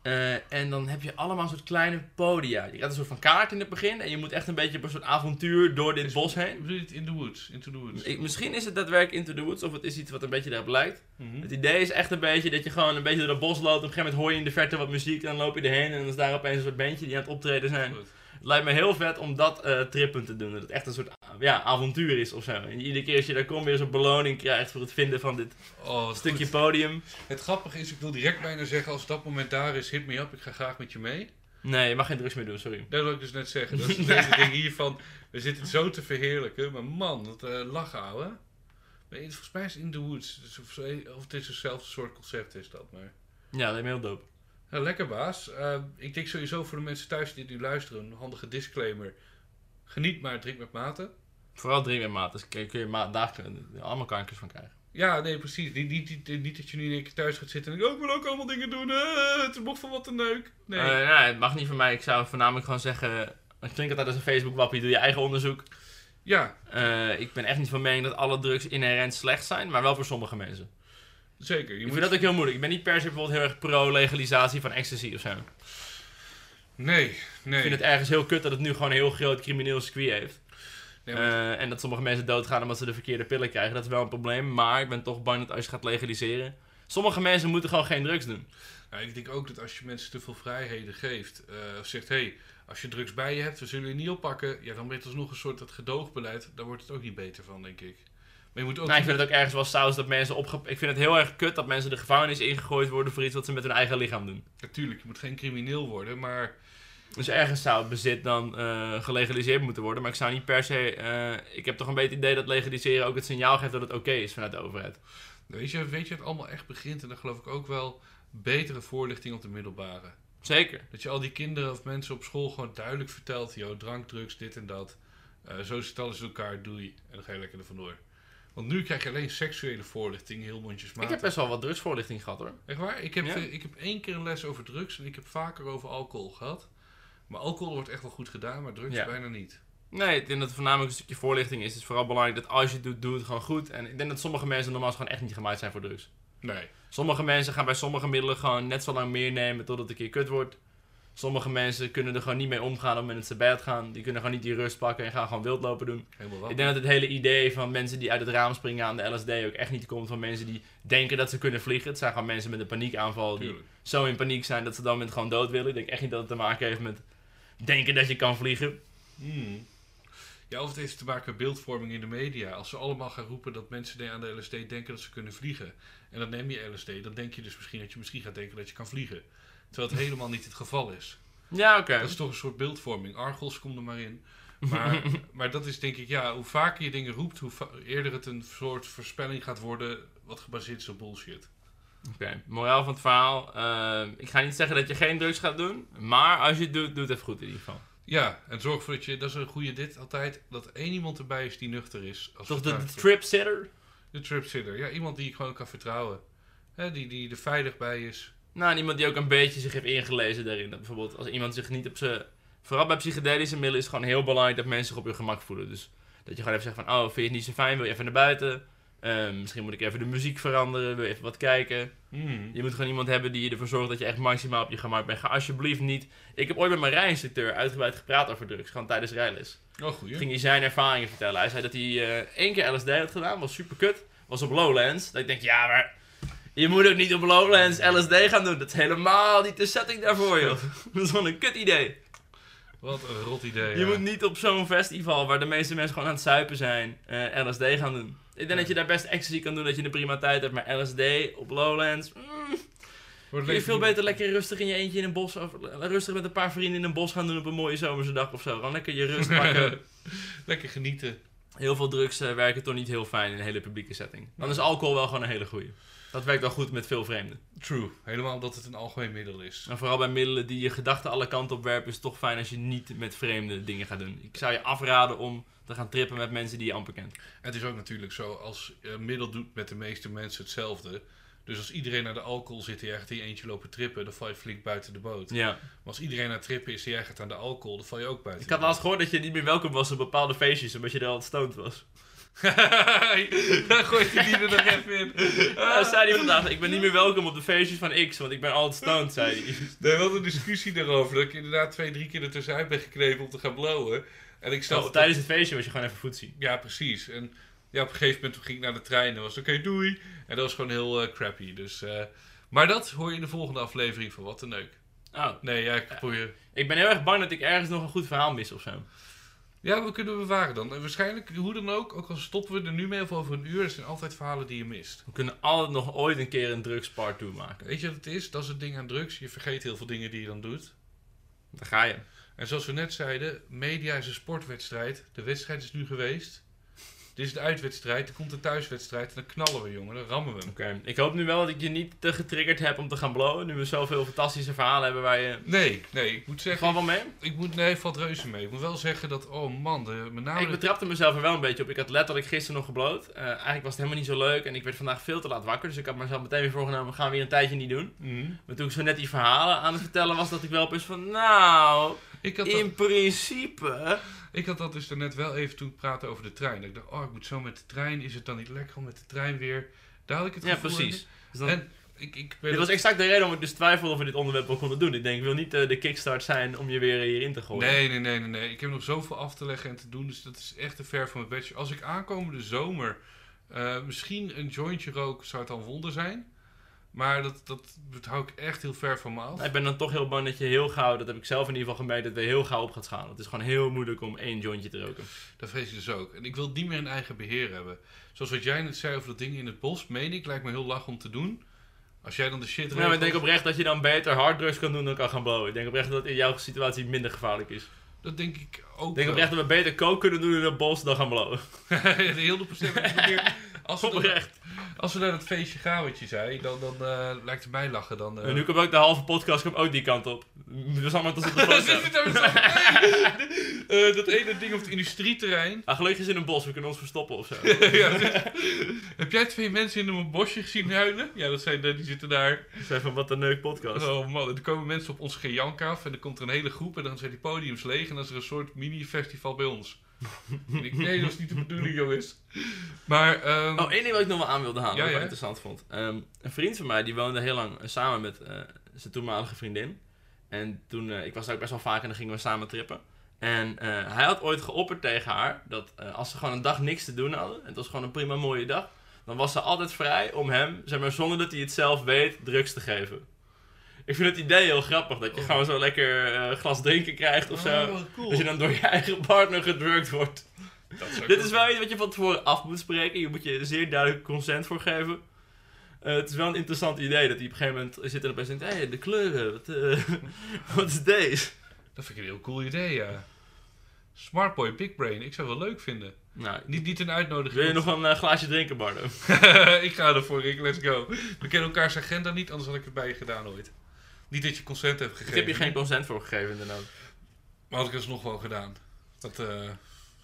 Eh, en dan heb je allemaal een soort kleine podia. Je krijgt een soort van kaart in het begin en je moet echt een beetje op een soort avontuur door dit bos heen. Bedoel je het in the woods? Into the woods. Ik, misschien is het daadwerkelijk Into the Woods of het is iets wat een beetje daarop lijkt. Mhm. Het idee is echt een beetje dat je gewoon een beetje door het bos loopt. Op een gegeven moment hoor je in de verte wat muziek, dan loop je erheen en dan is daar opeens een soort bandje die aan het optreden zijn. Goed. Lijkt me heel vet om dat eh, trippen te doen. Dat het echt een soort ja, avontuur is of zo. En iedere keer als je daar komt weer zo'n beloning krijgt voor het vinden van dit Oh, stukje goed. podium. Het grappige is, ik wil direct bijna zeggen, als dat moment daar is, hit me up, ik ga graag met je mee. Nee, je mag geen drugs meer doen, sorry. Dat wil ik dus net zeggen. Dat is het hele ding hiervan. We zitten zo te verheerlijken, maar man, dat eh lachen ouwe. Volgens mij is het In the Woods. Dus of het is hetzelfde soort concept is dat, maar... Ja, dat is heel dope. Ja, lekker baas. Eh, ik denk sowieso voor de mensen thuis die nu luisteren, een handige disclaimer. Geniet maar, drink met mate. Vooral drie met maat. Dus kun je, kun je ma- je allemaal kankers van krijgen. Ja, nee, precies. Niet, niet, niet, niet dat je nu in één keer thuis gaat zitten en denkt, oh, ik wil ook allemaal dingen doen. eh, het mocht van wat een neuk. Nee. Eh, het mag niet van mij. Ik zou voornamelijk gewoon zeggen... Ik drink altijd als een Facebook-wappie. Doe je eigen onderzoek. ja, Eh, ik ben echt niet van mening dat alle drugs inherent slecht zijn. Maar wel voor sommige mensen. Zeker. Je Ik moet... vind dat ook heel moeilijk. Ik ben niet per se bijvoorbeeld heel erg pro-legalisatie van ecstasy of zo. Nee, nee. Ik vind het ergens heel kut dat het nu gewoon een heel groot crimineel circuit heeft. Nee, maar- Eh, en dat sommige mensen doodgaan omdat ze de verkeerde pillen krijgen. Dat is wel een probleem. Maar ik ben toch bang dat als je gaat legaliseren... Sommige mensen moeten gewoon geen drugs doen. Nou, ik denk ook dat als je mensen te veel vrijheden geeft, eh, of zegt hé, hey, als je drugs bij je hebt, we zullen je niet oppakken, ja, dan ben je alsnog een soort dat gedoogbeleid, daar wordt het ook niet beter van, denk ik. Maar je moet ook. Nou, ik vind het ook ergens wel saus dat mensen opge... Ik vind het heel erg kut dat mensen de gevangenis ingegooid worden voor iets wat ze met hun eigen lichaam doen. Natuurlijk, je moet geen crimineel worden, maar Dus ergens zou het bezit dan eh, gelegaliseerd moeten worden. Maar ik zou niet per se... eh, ik heb toch een beetje het idee dat legaliseren ook het signaal geeft dat het oké is vanuit de overheid. weet je, weet je, het allemaal echt begint en dan geloof ik ook wel betere voorlichting op de middelbare. Zeker. Dat je al die kinderen of mensen op school gewoon duidelijk vertelt, joh, drank, drugs, dit en dat. Eh, zo zit alles in elkaar, doei. En dan ga je lekker er vandoor. Want nu krijg je alleen seksuele voorlichting, heel mondjesmaat. Ik heb best wel wat drugsvoorlichting gehad hoor. Echt waar? Ik heb, Ja. ik heb één keer een les over drugs en ik heb vaker over alcohol gehad. Maar alcohol wordt echt wel goed gedaan, maar drugs Ja. bijna niet. Nee, ik denk dat het voornamelijk een stukje voorlichting is. Het is vooral belangrijk dat als je het doet, doe het gewoon goed. En ik denk dat sommige mensen normaal gewoon echt niet gemaakt zijn voor drugs. Nee. Sommige mensen gaan bij sommige middelen gewoon net zo lang meer nemen totdat het een keer kut wordt. Sommige mensen kunnen er gewoon niet mee omgaan het moment dat ze bed gaan. Die kunnen gewoon niet die rust pakken en gaan gewoon wild lopen doen. Ik denk dat het hele idee van mensen die uit het raam springen aan de LSD ook echt niet komt van mensen die denken dat ze kunnen vliegen. Het zijn gewoon mensen met een paniekaanval die Tuurlijk. zo in paniek zijn dat ze dan met gewoon dood willen. Ik denk echt niet dat het te maken heeft met denken dat je kan vliegen. Hmm. Ja, of het heeft te maken met beeldvorming in de media. Als ze allemaal gaan roepen dat mensen die aan de LSD denken dat ze kunnen vliegen. En dan neem je LSD, dan denk je dus misschien dat je misschien gaat denken dat je kan vliegen. Terwijl het helemaal niet het geval is. Ja, oké. Dat is toch een soort beeldvorming. Argos, kom er maar in. Maar, maar dat is denk ik, ja, hoe vaker je dingen roept, hoe eerder het een soort voorspelling gaat worden wat gebaseerd is op bullshit. Oké, moraal van het verhaal. eh, ik ga niet zeggen dat je geen drugs gaat doen. Maar als je het doet, doe het even goed in ieder geval. Ja, en zorg ervoor dat je, dat is een goede dit altijd, dat één iemand erbij is die nuchter is. Als Toch de, de vertrouwd- trip sitter? De tripsitter. Ja, iemand die ik gewoon kan vertrouwen. Hè, die, die er veilig bij is. Nou, en iemand die ook een beetje zich heeft ingelezen daarin. Dat bijvoorbeeld als iemand zich niet op zijn... Vooral bij psychedelische middelen is het gewoon heel belangrijk dat mensen zich op hun gemak voelen. Dus dat je gewoon even zegt van, oh, vind je het niet zo fijn? Wil je even naar buiten? Eh, misschien moet ik even de muziek veranderen. Wil je even wat kijken? Je moet gewoon iemand hebben die ervoor zorgt dat je echt maximaal op je gemak bent. Ga alsjeblieft niet... Ik heb ooit met mijn rijinstructeur uitgebreid gepraat over drugs. Gewoon tijdens rijles. Oh, goeie. Ging hij zijn ervaringen vertellen. Hij zei dat hij eh, één keer LSD had gedaan. Was super kut. Was op Lowlands. Dat ik denk, ja, maar... Je moet ook niet op Lowlands LSD gaan doen. Dat is helemaal niet de setting daarvoor, joh. dat is gewoon een kut idee. Wat een rot idee. Je ja. moet niet op zo'n festival waar de meeste mensen gewoon aan het zuipen zijn, eh, LSD gaan doen. Ik denk dat je daar best ecstasy kan doen, dat je een prima tijd hebt. Maar LSD op Lowlands, mm, Wordt je veel beter lekker rustig in je eentje in een bos, of rustig met een paar vrienden in een bos gaan doen op een mooie zomerse dag of zo. Gewoon lekker je rust pakken. Lekker genieten. Heel veel drugs eh, werken toch niet heel fijn in een hele publieke setting. Dan is alcohol wel gewoon een hele goeie. Dat werkt wel goed met veel vreemden. True. Helemaal omdat het een algemeen middel is. En vooral bij middelen die je gedachten alle kanten op werpen, is het toch fijn als je niet met vreemde dingen gaat doen. Ik zou je afraden om te gaan trippen met mensen die je amper kent. Het is ook natuurlijk zo, als eh, middel doet met de meeste mensen hetzelfde. Dus als iedereen naar de alcohol zit en jij gaat in je eentje lopen trippen, dan val je flink buiten de boot. Ja. Maar als iedereen het trippen is en jij gaat aan de alcohol, dan val je ook buiten Ik had laatst gehoord dat je niet meer welkom was op bepaalde feestjes, omdat je er al stoned was. Dan gooit hij die er nog even in. Ja, zei hij vandaag, ik ben niet meer welkom op de feestjes van X, want ik ben altijd stoned, zei hij. We hadden een discussie daarover. Dat ik inderdaad twee, drie keer ertussenuit ben geknepen om te gaan blowen. En ik snap Oh, tijdens het feestje was je gewoon even voetzie. Ja, precies. En ja, op een gegeven moment ging ik naar de trein en was oké, doei. En dat was gewoon heel eh, crappy. Dus, eh, maar dat hoor je in de volgende aflevering van Wat een Neuk. Oh, Nee, ja, ik probeer... ik ben heel erg bang dat ik ergens nog een goed verhaal mis of zo. Ja, we kunnen bewaren dan. En waarschijnlijk, hoe dan ook, ook al stoppen we er nu mee of over een uur, er zijn altijd verhalen die je mist. We kunnen altijd nog ooit een keer een drugs part 2 maken. Weet je wat het is? Dat is het ding aan drugs. Je vergeet heel veel dingen die je dan doet. Daar ga je. En zoals we net zeiden, media is een sportwedstrijd. De wedstrijd is nu geweest. Dit is de uitwedstrijd, er komt een thuiswedstrijd en dan knallen we, jongen. Dan rammen we hem. Oké, ik hoop nu wel dat ik je niet te getriggerd heb om te gaan blowen. Nu we zoveel fantastische verhalen hebben waar je... Nee, nee, ik moet zeggen... Gewoon wel mee? Ik moet, nee, valt reuze mee. Ik moet wel zeggen dat, oh man, de, met name... Ik de- betrapte mezelf er wel een beetje op. Ik had letterlijk gisteren nog gebloot. Eh, eigenlijk was het helemaal niet zo leuk en ik werd vandaag veel te laat wakker. Dus ik had mezelf meteen weer voorgenomen, we gaan weer een tijdje niet doen. Mhm. Maar toen ik zo net die verhalen aan het vertellen was, dat ik wel opeens van, nou, ik, had dat, in principe... ik had dat dus daarnet wel even toen ik praatte over de trein. Dat ik dacht, oh, ik moet zo met de trein. Is het dan niet lekker om met de trein weer? Daar had ik het Ja, gevoel precies. Dus dan- En ik, ik dit was exact de reden waarom ik dus twijfelde of we dit onderwerp wel konden doen. Ik denk, ik wil niet eh, de kickstart zijn om je weer hierin te gooien. Nee, nee, nee, nee, nee. Ik heb nog zoveel af te leggen en te doen. Dus dat is echt te ver van mijn bedje. Als ik aankomende zomer eh, misschien een jointje rook, zou het dan wonder zijn. Maar dat, dat, dat hou ik echt heel ver van me af. Ik ben dan toch heel bang dat je heel gauw, dat heb ik zelf in ieder geval gemerkt, dat we heel gauw op gaat schalen. Het is gewoon heel moeilijk om één jointje te roken. Dat vrees ik dus ook. En ik wil niet meer in eigen beheer hebben. Zoals wat jij net zei over dat ding in het bos, meen ik, lijkt me heel lach om te doen. Als jij dan de shit Ja, maar ik denk regelt, oprecht dat je dan beter harddrugs kan doen dan kan gaan blowen. Ik denk oprecht dat in jouw situatie minder gevaarlijk is. Dat denk ik ook Ik denk oprecht dat we beter coke kunnen doen in het bos dan gaan blowen. de hele procent. Als we, dan- Oprecht. als we naar dat feestje gaan wat je zei, dan, dan eh, lijkt het mij lachen. Dan, eh, En nu komt ook de halve podcast komt ook die kant op. We zijn maar tot op de daar Nee. Eh, dat ene ding op het industrieterrein. Ah, gelukkig is in een bos, we kunnen ons verstoppen of zo. ja, dit- heb jij twee mensen in een bosje gezien huilen? Ja, dat zijn die zitten daar. Zijn van wat een neuk podcast. Oh man, er komen mensen op ons gejank af en dan komt er een hele groep en dan zijn die podiums leeg en dan is er een soort mini-festival bij ons. En ik, nee, dat was niet de bedoeling, jongens. Maar, ehm, Oh, één ding wat ik nog wel aan wilde halen, Ja, wat ik interessant vond. Ehm, een vriend van mij, die woonde heel lang eh, samen met eh, zijn toenmalige vriendin. En toen, eh, ik was daar ook best wel vaak en dan gingen we samen trippen. En hij had ooit geopperd tegen haar dat als ze gewoon een dag niks te doen hadden, en het was gewoon een prima mooie dag, dan was ze altijd vrij om hem, zeg maar zonder dat hij het zelf weet, drugs te geven. Ik vind het idee heel grappig, dat je Oh. gewoon zo lekker eh, glas drinken krijgt of zo. Oh, cool. Dat je dan door je eigen partner gedrukt wordt. Dat zou Dit is wel iets wat je van tevoren af moet spreken. Je moet je zeer duidelijk consent voor geven. Eh, het is wel een interessant idee dat hij op een gegeven moment zit en opeens denkt: hé, hey, de kleuren, wat, eh, wat is deze? Dat vind ik een heel cool idee, ja. Smart Boy, Big Brain, ik zou het wel leuk vinden. Nou, Niet, niet een uitnodiging. wil je nog een glaasje drinken, Bardo? ik ga ervoor, Rick, let's go. We kennen elkaars agenda niet, anders had ik het bij je gedaan ooit. Niet dat je consent hebt Ik gegeven. heb je geen consent voor gegeven, inderdaad. Maar had ik het nog wel gedaan. Dat, eh,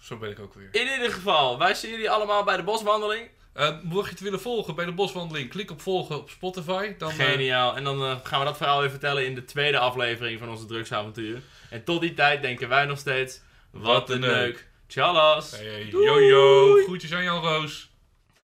zo ben ik ook weer. In ieder geval, wij zien jullie allemaal bij de boswandeling. Eh, mocht je het willen volgen bij de boswandeling, klik op volgen op Spotify. Dan, eh, Geniaal. En dan gaan we dat verhaal weer vertellen in de tweede aflevering van onze drugsavonturen. En tot die tijd denken wij nog steeds: wat een neuk. Tjallas. hey, hey, yo yo, groetjes aan Jan Roos.